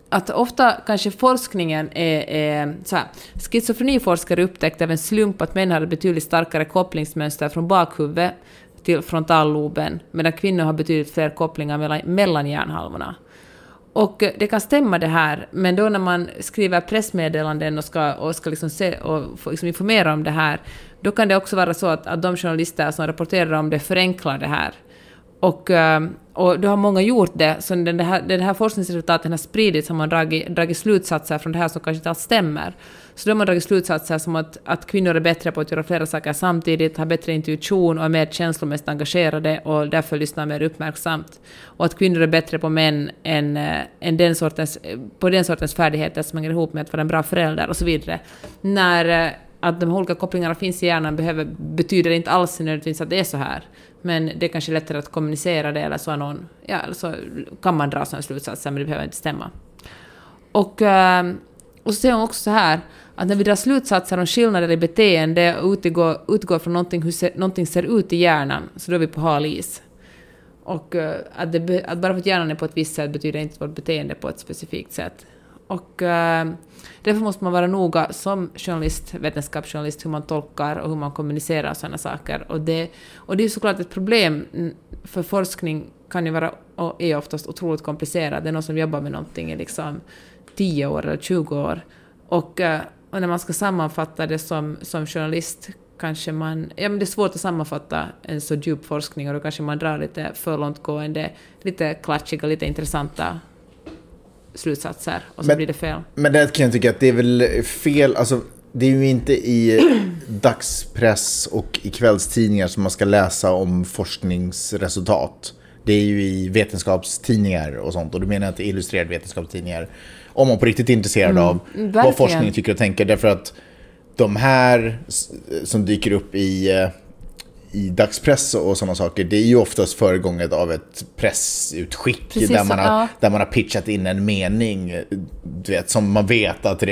att ofta kanske forskningen är, är så här. Schizofreniforskare upptäckte av en slump att män hade betydligt starkare kopplingsmönster från bakhuvudet till frontalloben, medan kvinnor har betydligt fler kopplingar mellan, mellan hjärnhalvorna. Och eh, det kan stämma det här, men då när man skriver pressmeddelanden och ska, och ska liksom se, och liksom informera om det här, då kan det också vara så att, att de journalister som rapporterar om det förenklar det här. Och, eh, och då har många gjort det, så när det här, den här forskningsresultaten har spridits har man dragit, dragit slutsatser från det här som kanske inte alls stämmer. Så då har man dragit slutsatser som att, att kvinnor är bättre på att göra flera saker samtidigt, har bättre intuition och är mer känslomässigt engagerade och därför lyssnar mer uppmärksamt. Och att kvinnor är bättre på män än, eh, än den sortens, eh, på den sortens färdigheter som hänger ihop med att vara en bra förälder och så vidare. När eh, att de olika kopplingarna finns i hjärnan behöver, betyder inte alls nödvändigtvis att det är så här. Men det är kanske lättare att kommunicera det, eller så, någon, ja, eller så kan man dra sådana slutsatser, men det behöver inte stämma. Och, och så säger hon också så här, att när vi drar slutsatser om skillnader i beteende och utgår, utgår från någonting, hur se, någonting ser ut i hjärnan, så då är vi på hal is. Och eh, att, det, att, bara för att hjärnan är på ett visst sätt betyder inte vårt beteende på ett specifikt sätt. Och eh, därför måste man vara noga som journalist, vetenskapsjournalist, hur man tolkar och hur man kommunicerar sådana saker. Och det, och det är såklart ett problem, mm, för forskning kan ju vara, och är oftast otroligt komplicerad. Det är någon som jobbar med någonting i liksom 10 år eller 20 år. Och, eh, och när man ska sammanfatta det som, som journalist kanske man... Ja, men det är svårt att sammanfatta en så djup forskning och då kanske man drar lite för långtgående, lite klatschiga, lite intressanta slutsatser och så Men- blir det fel. Men det kan jag tycka att det är väl fel, alltså det är ju inte i dagspress och i kvällstidningar som man ska läsa om forskningsresultat. Det är ju i vetenskapstidningar och sånt och du menar att det är illustrerade vetenskapstidningar. Om man på riktigt är intresserad av vad verkligen. forskningen tycker och tänker. Därför att de här som dyker upp i, eh, i dagspress och sådana saker, det är ju oftast föregånget av ett pressutskick Precis där man, har, ja. där man har pitchat in en mening du vet, som man vet att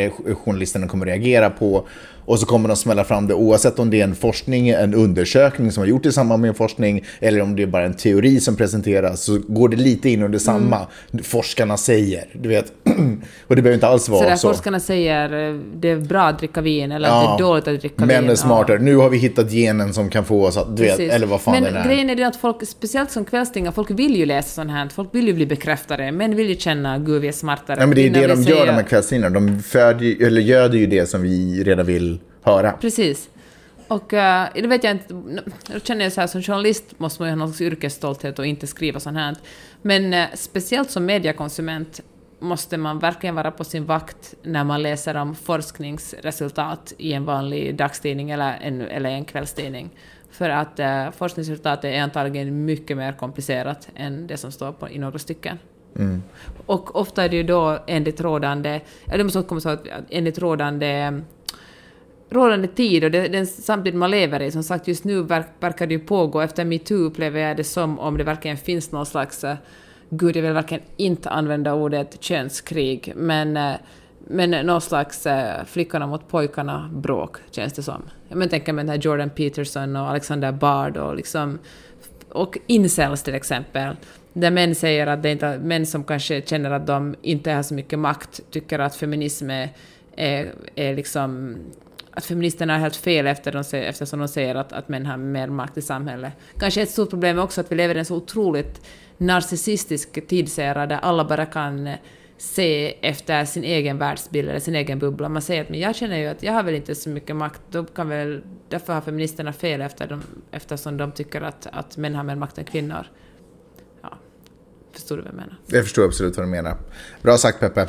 journalisterna kommer reagera på. Och så kommer de smälla fram det oavsett om det är en forskning, en undersökning som har gjort i samband med en forskning eller om det är bara en teori som presenteras så går det lite in under samma. Forskarna säger, du vet. och det behöver inte alls Så vara där så. forskarna säger eh, det är bra att dricka vin eller att Ja, det är dåligt att dricka vin. Män är ja. smartare. Nu har vi hittat genen som kan få oss att, du vet, eller vad fan Men det är. grejen är det att folk, speciellt som kvällstidningar, folk vill ju läsa sånt här. Folk vill ju bli bekräftade. Män vill ju känna gud vi är smartare. Ja, men det är det de gör, de här kvällstidningarna. De föder, eller göder ju det som vi redan vill höra. Precis. Och uh, det vet jag inte, då känner jag så här som journalist måste man ju ha någon yrkesstolthet och inte skriva sånt här. Men eh, speciellt som mediekonsument måste man verkligen vara på sin vakt när man läser om forskningsresultat i en vanlig dagstidning eller en, eller en kvällstidning. För att uh, forskningsresultatet är antagligen mycket mer komplicerat än det som står på, i några stycken. Och ofta är det ju då enligt rådande, ja, det måste också komma så att enligt rådande rådande tid och det, den samtid man lever i. Som sagt, just nu verk, verkar det ju pågå. Efter metoo upplever jag det som om det verkligen finns någon slags... Eh, gud, jag vill verkligen inte använda ordet könskrig, men, eh, men någon slags eh, flickorna mot pojkarna bråk, känns det som. Jag tänker mig den här Jordan Peterson och Alexander Bard och liksom... Och incels till exempel. Där män säger att det inte män som kanske känner att de inte har så mycket makt tycker att feminism är, är, är liksom att feministerna har helt fel efter de eftersom de säger att, att män har mer makt i samhället. Kanske ett stort problem är också att vi lever i en så otroligt narcissistisk tidsera där alla bara kan eh, se efter sin egen världsbild eller sin egen bubbla. Man säger att men jag känner ju att jag har väl inte så mycket makt, då kan väl, därför har feministerna fel efter dem, eftersom de tycker att, att män har mer makt än kvinnor. Ja, förstår du vad jag menar? Jag förstår absolut vad du menar. Bra sagt Peppe.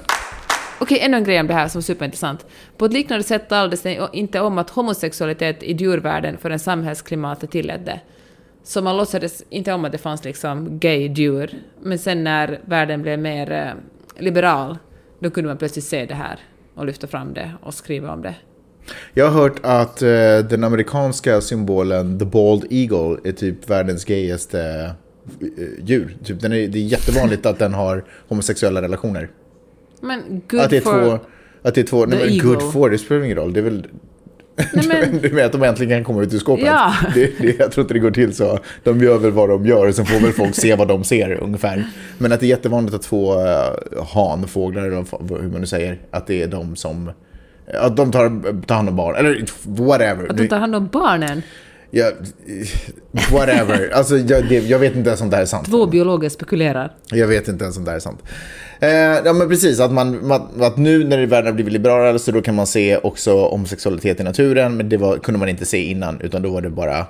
Okej, ännu en grej om det här som är superintressant. På ett liknande sätt talades det inte om att homosexualitet i djurvärlden förrän samhällsklimatet tillät det. Så man låtsades inte om att det fanns liksom gay-djur. Men sen när världen blev mer eh, liberal, då kunde man plötsligt se det här och lyfta fram det och skriva om det. Jag har hört att eh, den amerikanska symbolen The Bald Eagle är typ världens gayaste eh, djur. Typ, den är, det är jättevanligt att den har homosexuella relationer. Men good Att det är for... två... Att det är två... Nej, men eagle. good for, det spelar ingen roll. Det är väl... Nej, men- du menar att de äntligen kan komma ut ur skåpet? Ja. Det, det, jag tror inte det går till så. De gör väl vad de gör, sen får väl folk se vad de ser ungefär. Men att det är jättevanligt att två uh, hanfåglar, eller hur man nu säger, att det är de som... Att de tar, tar hand om barn, eller whatever. Att de tar hand om barnen. Ja, whatever. Alltså, jag, det, jag vet inte ens om det här är sant. Två biologer spekulerar. Jag vet inte ens om det här är sant. Eh, ja, men precis. Att, man, att, att nu när världen har blivit liberalare så då kan man se också homosexualitet i naturen. Men det var, kunde man inte se innan, utan då var det bara...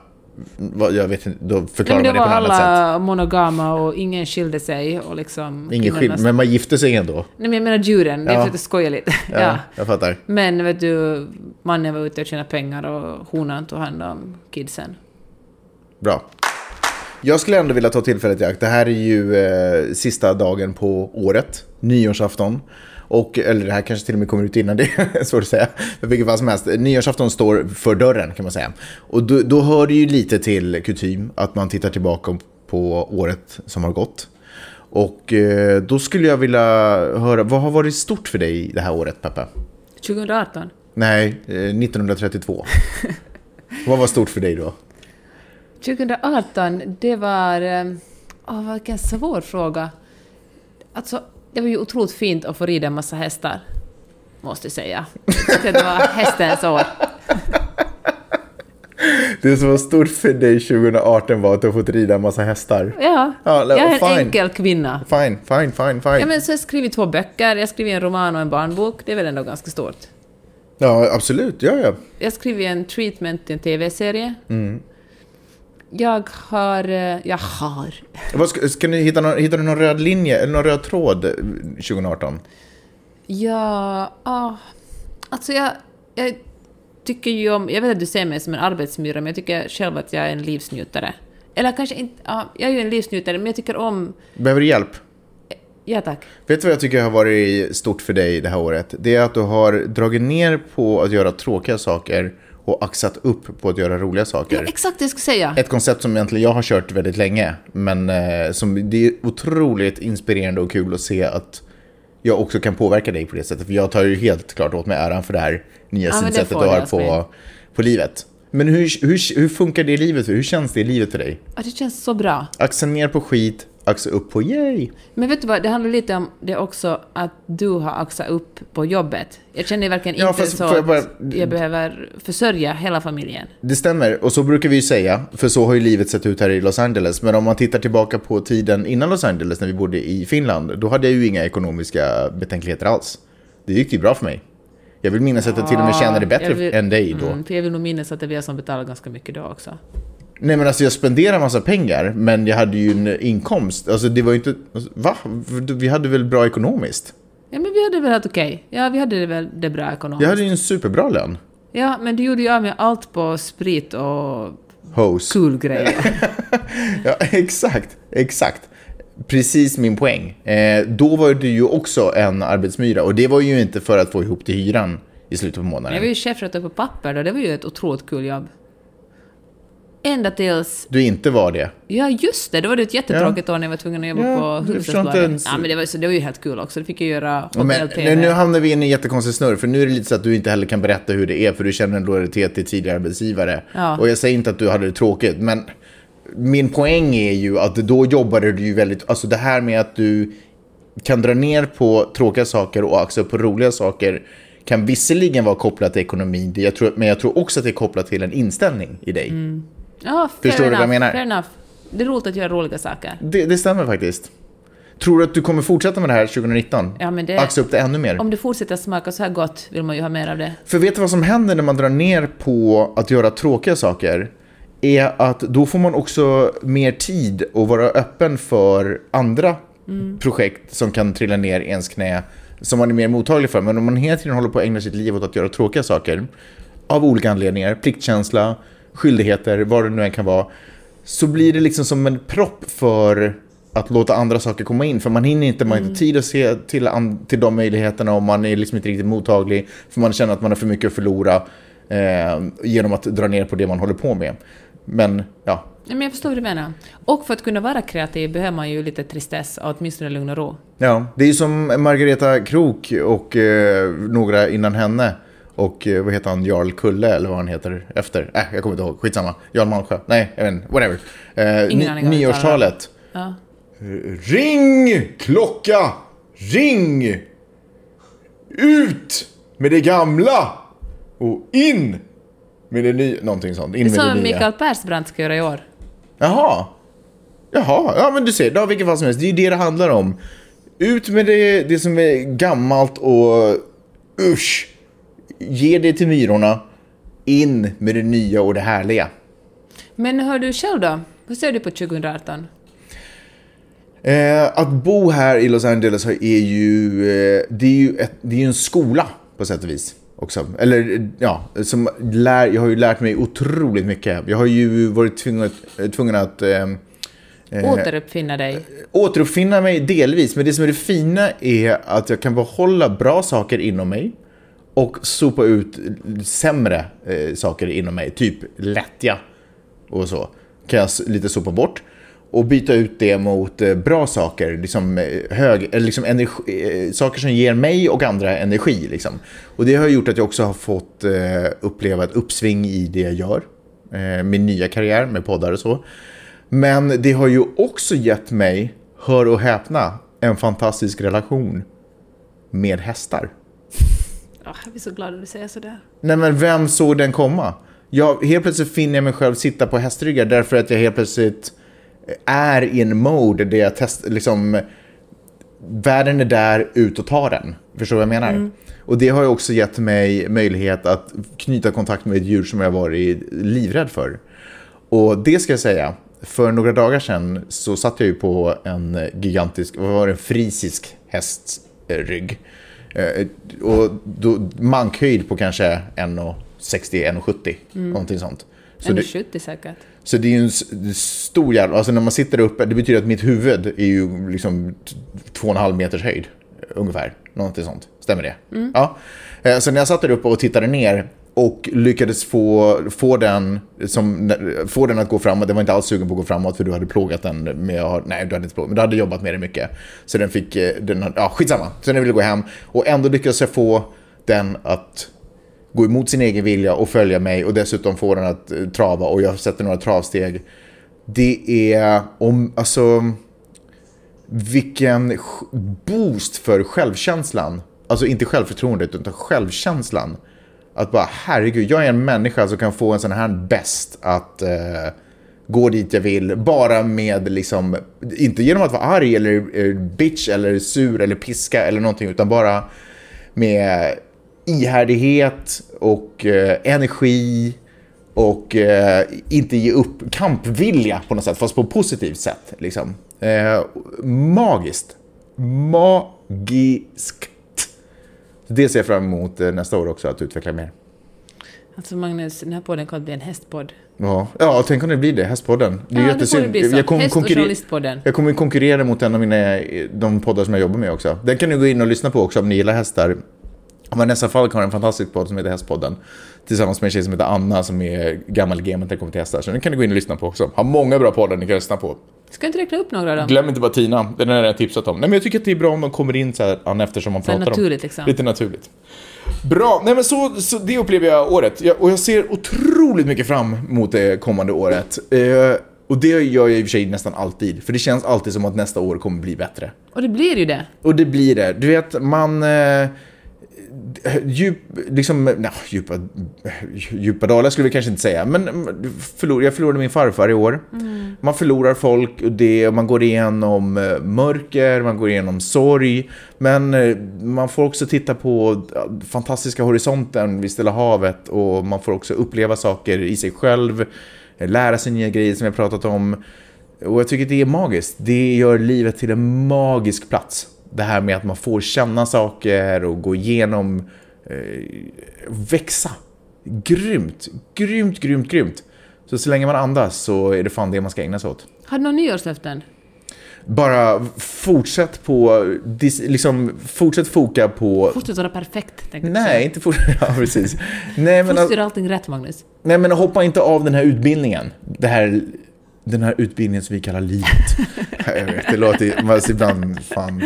Jag vet inte, då förklarar det man det var på ett annat sätt. alla monogama och ingen skilde sig och liksom... Ingen skill- men man gifte sig ändå. Nej men jag menar djuren, det är Ja. för att skoja lite. Ja, ja. jag fattar. Men vet du, mannen var ute och tjänade pengar och honan tog hand om kidsen. Bra. Jag skulle ändå vilja ta tillfället i akt. Det här är ju eh, sista dagen på året, nyårsafton. Och, eller det här kanske till och med kommer ut innan det, svårt att säga. Men vilket fall som helst, nyårsafton står för dörren kan man säga. Och då, då hör det ju lite till kutym att man tittar tillbaka på året som har gått. Och eh, då skulle jag vilja höra, vad har varit stort för dig det här året, Peppe? 2018? Nej, eh, 1932. vad var stort för dig då? 2018, det var... eh, Åh, vilken svår fråga. Alltså, det var ju otroligt fint att få rida en massa hästar. Måste jag säga. Jag det var hästens år. Det som var stort för dig 2018 var att du har fått rida en massa hästar. Ja, Ja, jag är en fine. enkel kvinna. Fine, fine, fine, fine. Ja, men så jag skrivit två böcker, jag skrivit en roman och en barnbok. Det är väl ändå ganska stort. Ja, absolut. Ja, ja. Jag skrivit en treatment till en TV-serie. Jag har... eh, Jag har... Vad ska, ska ni hitta någon, hittar du någon röd linje eller någon röd tråd eh, 2018? Ja... Ah, alltså jag, jag tycker ju om... Jag vet att du ser mig som en arbetsmyra, men jag tycker själv att jag är en livsnjutare. Eller kanske inte... Ja, jag är ju en livsnjutare, men jag tycker om... Behöver du hjälp? Ja, tack. Vet du vad jag tycker har varit stort för dig det här året? Det är att du har dragit ner på att göra tråkiga saker och axat upp på att göra roliga Ja, saker. exakt det jag skulle säga. Ett koncept som egentligen jag har kört väldigt länge, men eh, som det är otroligt inspirerande och kul att se att jag också kan påverka dig på det sättet. För jag tar ju helt klart åt mig äran för det här nya Ja, synsättet du har på, på livet. Men hur, hur, hur funkar det i livet? Hur känns det i livet för dig? Ja, det känns så bra. Axa ner på skit, axa upp på yay. Men vet du vad, det handlar lite om det också att du har axat upp på jobbet. Jag känner verkligen Ja, inte fast så jag bara- att jag behöver försörja hela familjen. Det stämmer, och så brukar vi ju säga, för så har ju livet sett ut här i Los Angeles. Men om man tittar tillbaka på tiden innan Los Angeles, när vi bodde i Finland, då hade jag ju inga ekonomiska betänkligheter alls. Det gick ju bra för mig. Jag vill minnas att jag till och med tjänade bättre vill- än dig då. Mm, för jag vill nog minnas att det är vi som betalar ganska mycket då också. Nej men alltså jag spenderade massa pengar, men jag hade ju en inkomst. Alltså det var ju inte... Alltså, va? Vi hade väl bra ekonomiskt? Ja, men vi hade väl helt okej. Ja, vi hade det väl det bra ekonomiskt. Jag hade ju en superbra lön. Ja, men du gjorde ju av med allt på sprit och Hose. kul grejer. Ja, exakt. Exakt. Precis min poäng. Eh, då var du ju också en arbetsmyra och det var ju inte för att få ihop till hyran i slutet på månaden. jag var ju chefredaktör på papper då, det var ju ett otroligt kul jobb. Ända tills... Du inte var det. Ja, just det, då var det ett jättetråkigt år när jag var tvungen att jobba Ja, på Hufvudstadsbladet. ens- Ja, men det var, så det var ju helt kul också. Det fick jag göra Ja, Men, nu, nu hamnar vi in i en jättekonstig snurr, för nu är det lite så att du inte heller kan berätta hur det är, för du känner en lojalitet till tidigare arbetsgivare. Ja. Och jag säger inte att du hade det tråkigt, men min poäng är ju att då jobbade du ju väldigt, alltså det här med att du kan dra ner på tråkiga saker och upp på roliga saker kan visserligen vara kopplat till ekonomin, det jag tror, men jag tror också att det är kopplat till en inställning i dig. Ja, Förstår du vad jag enough, menar? Fair enough. Det är roligt att göra roliga saker. Det, det stämmer faktiskt. Tror du att du kommer fortsätta med det här 2019? Ja, men det- Axa upp det ännu mer? Om det fortsätter smaka så här gott vill man ju ha mer av det. För vet du vad som händer när man drar ner på att göra tråkiga saker? Är att då får man också mer tid att vara öppen för andra projekt som kan trilla ner i ens knä. Som man är mer mottaglig för. Men om man hela tiden håller på att ägna sitt liv åt att göra tråkiga saker. Av olika anledningar. Pliktkänsla, skyldigheter, vad det nu än kan vara. Så blir det liksom som en propp för att låta andra saker komma in. För man hinner inte, man har inte tid att se till, till de möjligheterna och man är liksom inte riktigt mottaglig. För man känner att man har för mycket att förlora eh, genom att dra ner på det man håller på med. Men ja, Ja, men jag förstår vad du menar. Och för att kunna vara kreativ behöver man ju lite tristess och åtminstone lugn och ro. ja det är ju som Margareta Krok och eh, några innan henne. Och eh, vad heter han, Jarl Kulle eller vad han heter efter. Äh, jag kommer inte ihåg, skitsamma. Jarl Malmsjö, nej, jag vet inte, whatever. Eh, nyårstalet. Ja. Ring klocka, ring! Ut med det gamla och in med det nya. Någonting sånt. In Det är med det som. Mikael Persbrandt ska göra i år. Jaha. Jaha, ja men du ser, det har vilket fall som helst. Det är ju det det handlar om. Ut med det, det som är gammalt och usch. Ge det till myrorna. In med det nya och det härliga. Men hör du själv då? Hur ser du på 2018? Eh, att bo här i Los Angeles är ju, eh, det är ju, ett, det är en skola på sätt och vis. Också. Eller ja, som lär, jag har ju lärt mig otroligt mycket. Jag har ju varit tvungen, tvungen att eh, eh, Återuppfinna dig. återuppfinna mig delvis, men det som är det fina är att jag kan behålla bra saker inom mig och sopa ut sämre eh, saker inom mig, typ lättja och så. Kan jag lite sopa bort och byta ut det mot eh, bra saker, liksom, eh, hög, liksom energi, eh, saker som ger mig och andra energi. Liksom. Och det har gjort att jag också har fått eh, uppleva ett uppsving i det jag gör. Eh, min nya karriär med poddar och så. Men det har ju också gett mig, hör och häpna, en fantastisk relation med hästar. Ja, jag blir så glad att du säger sådär. Nej men vem såg den komma? Jag, helt plötsligt finner jag mig själv sitta på hästryggar därför att jag helt plötsligt är i en mode där jag testar, liksom, världen är där, ut och ta den. Förstår du vad jag menar? Och det har ju också gett mig möjlighet att knyta kontakt med ett djur som jag varit livrädd för. Och det ska jag säga, för några dagar sedan så satt jag ju på en gigantisk, vad var det, en frisisk hästrygg. Eh, och då, mankhöjd på kanske 1,60-1,70, någonting sånt. Så det, 1,70 säkert. så det är ju en stor jävla... Alltså när man sitter uppe, det betyder att mitt huvud är ju liksom t- två och en halv meters höjd. Ungefär. Någonting sånt. Stämmer det? Ja. Eh, Så när jag satt där uppe och tittade ner och lyckades få, få, den, som, få den att gå framåt. Den var inte alls sugen på att gå framåt för du hade plågat den med... Nej, du hade inte plågat, men du hade jobbat med det mycket. Så den fick... Eh, den, ja, skitsamma. Så den ville gå hem. Och ändå lyckades jag få den att gå emot sin egen vilja och följa mig och dessutom få den att eh, trava och jag sätter några travsteg. Det är om, alltså, vilken boost för självkänslan. Alltså inte självförtroendet utan självkänslan. Att bara herregud, jag är en människa som kan få en sån här bäst att eh, gå dit jag vill. Bara med liksom, inte genom att vara arg eller eh, bitch eller sur eller piska eller någonting utan bara med ihärdighet och eh, energi och eh, inte ge upp kampvilja på något sätt, fast på ett positivt sätt. Liksom. Eh, magiskt. Magiskt. Det ser jag fram emot eh, nästa år också, att utveckla mer. Alltså Magnus, den här podden kommer att bli en hästpodd. Ja, ja tänk om det blir det, Hästpodden. Det är Ja, jättesynd. det bli så. Jag kommer Häst och konkurrera- journalistpodden. jag kommer konkurrera mot en av mina, de poddar som jag jobbar med också. Den kan ni gå in och lyssna på också om ni gillar hästar. Vanessa Falk har en fantastisk podd som heter Hästpodden. Tillsammans med en tjej som heter Anna som är gammal gamet när det kommer till hästar. Så den kan ni gå in och lyssna på också. Har många bra poddar ni kan lyssna på. Ska inte räkna upp några dem? Glöm inte bara Tina, den har jag tipsat om. Nej men jag tycker att det är bra om de kommer in så här eftersom man Så pratar naturligt, om. liksom. Lite naturligt. Bra, nej men så, så det upplever jag året. Jag, och jag ser otroligt mycket fram mot det kommande året. Eh, och det gör jag i och för sig nästan alltid. För det känns alltid som att nästa år kommer bli bättre. Och det blir ju det. Och det blir det. Du vet, man... Eh, djup, liksom, nej, djupa, djupa dalar skulle vi kanske inte säga, men förlor, jag förlorade min farfar i år. Man förlorar folk och det, och man går igenom eh, mörker, man går igenom sorg, men eh, man får också titta på fantastiska horisonten vid Stilla havet och man får också uppleva saker i sig själv, lära sig nya grejer som jag pratat om. Och jag tycker det är magiskt. Det gör livet till en magisk plats. Det här med att man får känna saker och gå igenom, eh, växa. Grymt, grymt, grymt, grymt. Så så länge man andas så är det fan det man ska ägna sig åt. Har du några nyårslöften? Bara fortsätt på, liksom, fortsätt foka på... Fortsätt vara perfekt, tänkte Nej, säga. inte fortsätt, ja precis. Nej men, Fortsätt göra allting rätt, Magnus. nej men hoppa inte av den här utbildningen. Det här, den här utbildningen som vi kallar livet. jag vet, det låter man ibland, fan.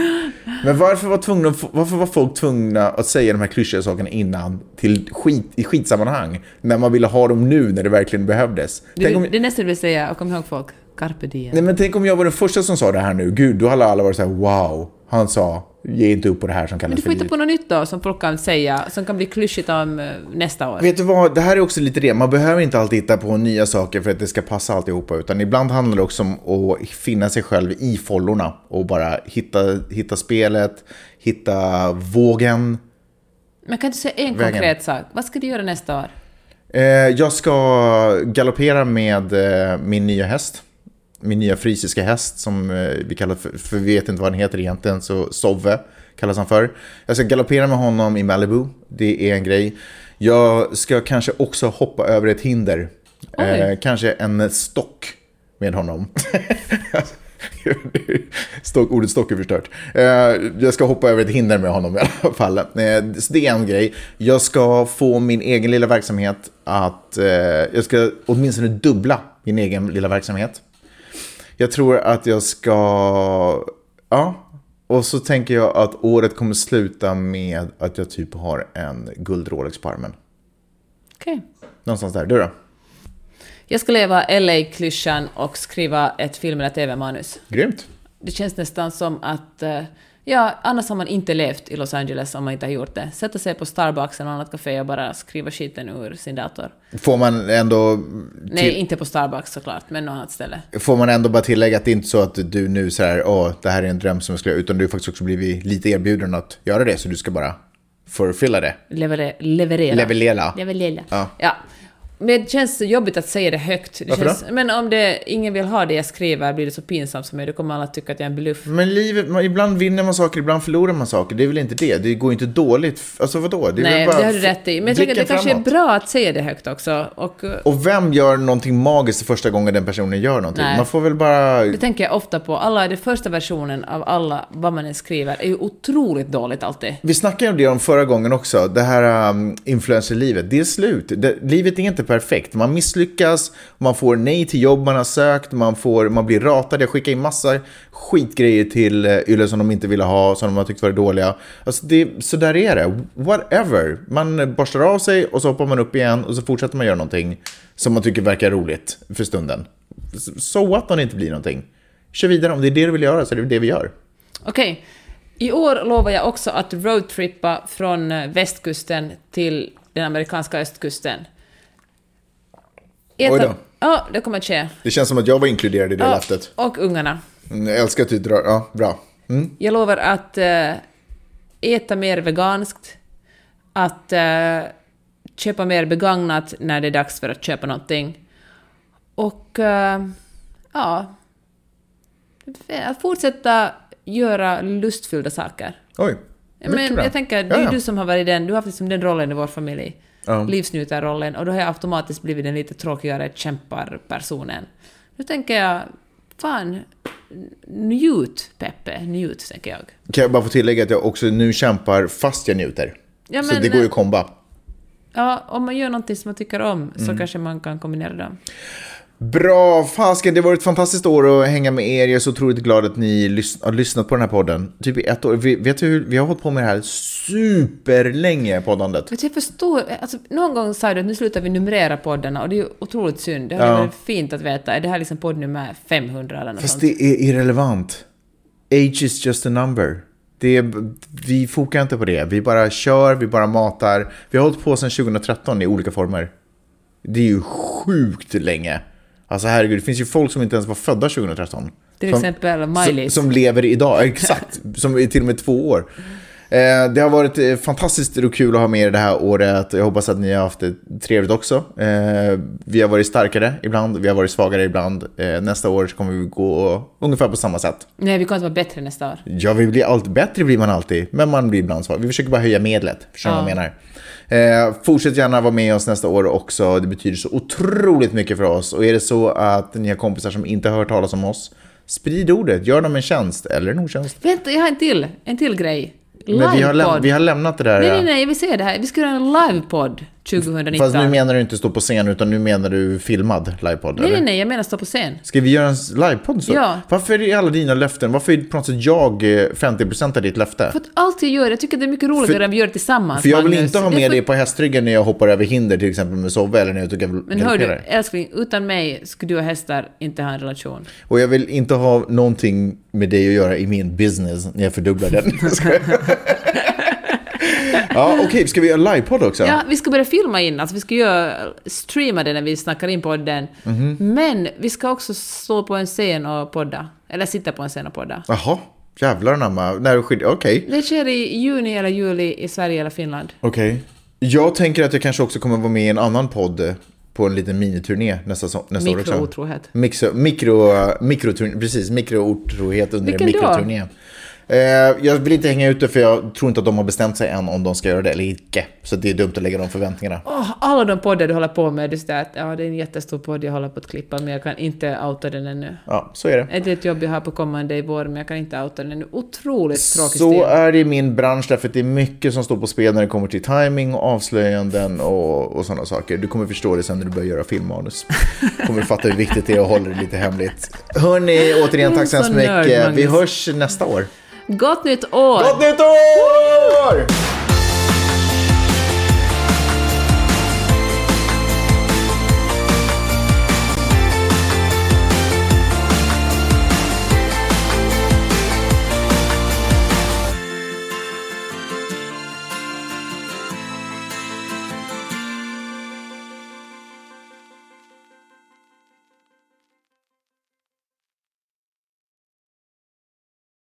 Men varför var, tvungna, varför var folk tvungna att säga de här klyschiga sakerna innan till skit, i skitsammanhang? När man ville ha dem nu, när det verkligen behövdes. Du, om, Det är nästan du vill säga, och kom ihåg folk, carpe diem. nej men tänk om jag var den första som sa det här nu. Gud, då hade alla varit så här: wow. Han sa, ge inte upp på det här som Men kallas du för får hitta på något nytt då, som folk kan säga, som kan bli klyschigt om eh, nästa år. Vet du vad, det här är också lite det. Man behöver inte alltid hitta på nya saker för att det ska passa alltihopa. Utan ibland handlar det också om att finna sig själv i follorna. Och bara hitta, hitta spelet, hitta vågen. Men kan du säga en Vägen. konkret sak? Vad ska du göra nästa år? Eh, jag ska galoppera med eh, min nya häst. Min nya frisiska häst som eh, vi kallar för, för vi vet inte vad den heter egentligen, så Sove kallas han för. Jag ska galoppera med honom i Malibu, det är en grej. Jag ska kanske också hoppa över ett hinder. Eh, kanske en stock med honom. Stock, ordet stock är förstört. Eh, jag ska hoppa över ett hinder med honom i alla fall. Eh, så det är en grej. Jag ska få min egen lilla verksamhet att... Jag ska åtminstone dubbla min egen lilla verksamhet. Jag tror att jag ska... Ja. Och så tänker jag att året kommer sluta med att jag typ har en guld Rolex på armen. Okej. Någonstans där. Du då? Jag ska leva LA-klyschan och skriva ett film eller TV-manus. Grymt. det känns nästan som att eh, Ja, annars har man inte levt i Los Angeles om man inte har gjort det. Sätta sig på Starbucks eller annat café och bara skriva skiten ur sin dator. Får man ändå... Nej, inte på Starbucks såklart, men något annat ställe. Får man ändå bara tillägga att det är inte så att du nu så här, åh, det här är en dröm som jag skulle utan du har faktiskt också blivit lite erbjuden att göra det, så du ska bara förfylla det. Leverera. Leverera. Leverera. Leverera. Ja. ja. Men det känns så jobbigt att säga det högt. Det Varför känns, Men om det, ingen vill ha det jag skriver blir det så pinsamt för mig, då kommer alla tycka att jag är en bluff. Men livet, man, ibland vinner man saker, ibland förlorar man saker. Det är väl inte det? Det går inte dåligt. Alltså vadå? Det är Nej, väl bara det har du rätt i. Men jag tänker att det blicken kanske framåt. är bra att säga det högt också. Och, Och vem gör någonting magiskt första gången den personen gör någonting? Nej. Man får väl bara... det tänker jag ofta på. Alla, den första versionen av alla, vad man än skriver, är ju otroligt dåligt alltid. Vi snackade om det om förra gången också, det här um, influencerlivet. Det är slut. Det, livet är inte perfekt. Man misslyckas, man får nej till jobb man har sökt, man, får, man blir ratad. Jag skickar in massa skitgrejer till eh, Yle som de inte ville ha, som de har tyckt var dåliga. Alltså det, så där är det. Whatever. Man borstar av sig och så hoppar man upp igen och så fortsätter man göra någonting som man tycker verkar roligt för stunden. Så what om det inte blir någonting? Kör vidare. Om det är det du vill göra så är det det vi gör. Okej. I år lovar jag också att roadtrippa från eh, västkusten till den amerikanska östkusten. Oj då. Ja, det kommer att ske. Det känns som att jag var inkluderad i det Ja, löftet. och ungarna. Mm, Jag älskar att du drar... Ja, bra. Mm. Jag lovar att eh, äta mer veganskt, att eh, köpa mer begagnat när det är dags för att köpa någonting. Och eh, ja, att fortsätta göra lustfyllda saker. Oj. Men bra. jag tänker, det Ja, är ja. du som har varit den, du har haft liksom den rollen i vår familj. Ja. Livsnjutarrollen, och då har jag automatiskt blivit den lite tråkigare kämparpersonen. Nu tänker jag, fan, njut Peppe, njut, tänker jag. Kan jag bara få tillägga att jag också nu kämpar fast jag njuter. Ja, så men- det går ju att komba. Ja, om man gör någonting som man tycker om Mm. så kanske man kan kombinera dem. Bra, fasken, det varit ett fantastiskt år att hänga med er. Jag är så otroligt glad att ni har lyssnat på den här podden. Typ i ett år. Vi, vet du hur, vi har hållit på med det här superlänge, poddandet. Vet jag förstår, alltså, någon gång sa du att nu slutar vi numrera poddarna och det är ju otroligt synd. Det hade Ja. varit fint att veta, är det här liksom podd nummer 500 eller något Fast sånt? det är irrelevant. Age is just a number. Det vi fokar inte på det. Vi bara kör, vi bara matar. Vi har hållit på sedan 2013 i olika former. Det är ju sjukt länge. Alltså herregud, det finns ju folk som inte ens var födda 2013. Till som, exempel Miley. Som, som lever idag, exakt. som är till och med två år. Eh, det har varit eh, fantastiskt och kul att ha med er det här året. Jag hoppas att ni har haft det trevligt också. Eh, vi har varit starkare ibland, vi har varit svagare ibland. Nästa år kommer vi gå ungefär på samma sätt. Nej, vi kommer inte vara bättre nästa år. Ja, vi blir allt bättre blir man alltid, men man blir ibland svag. Vi försöker bara höja medlet, förstår du vad jag menar? Eh, fortsätt gärna vara med oss nästa år också. Det betyder så otroligt mycket för oss. Och är det så att ni har kompisar som inte har hört talas om oss, sprid ordet. Gör dem en tjänst, eller en otjänst. Vänta, jag har en till, en till grej. Men vi har, Livepodd. vi har lämnat det där. Nej, nej, nej, vill säga det här. Vi ska göra en livepodd 2019. Fast nu menar du inte stå på scen, utan nu menar du filmad livepodd, nej, eller? nej, jag menar stå på scen. Ska vi göra en livepodd så? Ja. Varför är alla dina löften, varför är på något sätt jag eh, 50% av ditt löfte? För att allt jag gör, jag tycker det är mycket roligare om vi gör det tillsammans. För jag vill Magnus. inte ha Det med för- dig på hästryggen när jag hoppar över hinder, till exempel med Sove, eller när jag tycker Men hör du, älskling, utan mig skulle du och hästar inte ha en relation. Och jag vill inte ha någonting med dig att göra i min business när jag fördubblar den. ja, okej, ska vi göra livepodd också? Ja, vi ska börja filma in, alltså vi ska göra, streama det när vi snackar in podden. Mhm. Men vi ska också stå på en scen och podda. Eller sitta på en scen och podda. Jaha, jävlar anamma. När skiljer... Okej. Det sker i juni eller juli i Sverige eller Finland. Okej. Jag tänker att jag kanske också kommer vara med i en annan podd på en liten miniturné nästa, so- nästa år också. Mikrootrohet. Mixo, mikro, mikroturné, precis, mikrootrohet under Vilken en då? mikroturné. Eh, jag vill inte hänga ute för jag tror inte att de har bestämt sig än om de ska göra det eller inte. Så det är dumt att lägga de förväntningarna. Åh, alla de poddar du håller på med, det är så där att ja, det är en jättestor podd jag håller på att klippa, men jag kan inte outa den ännu. Ja, så är det. Det är ett jobb jag har på kommande i vår, men jag kan inte outa den ännu. Otroligt tråkig Så stil. är det i min bransch därför att det är mycket som står på spel när det kommer till timing och avslöjanden och, och sådana saker. Du kommer förstå det sen när du börjar göra filmmanus. kommer du fatta hur viktigt det är att hålla det lite hemligt. Hörni, återigen tack så hemskt nörd, mycket. Vi Magnus. hörs nästa år. Gott nytt år! Gott nytt år!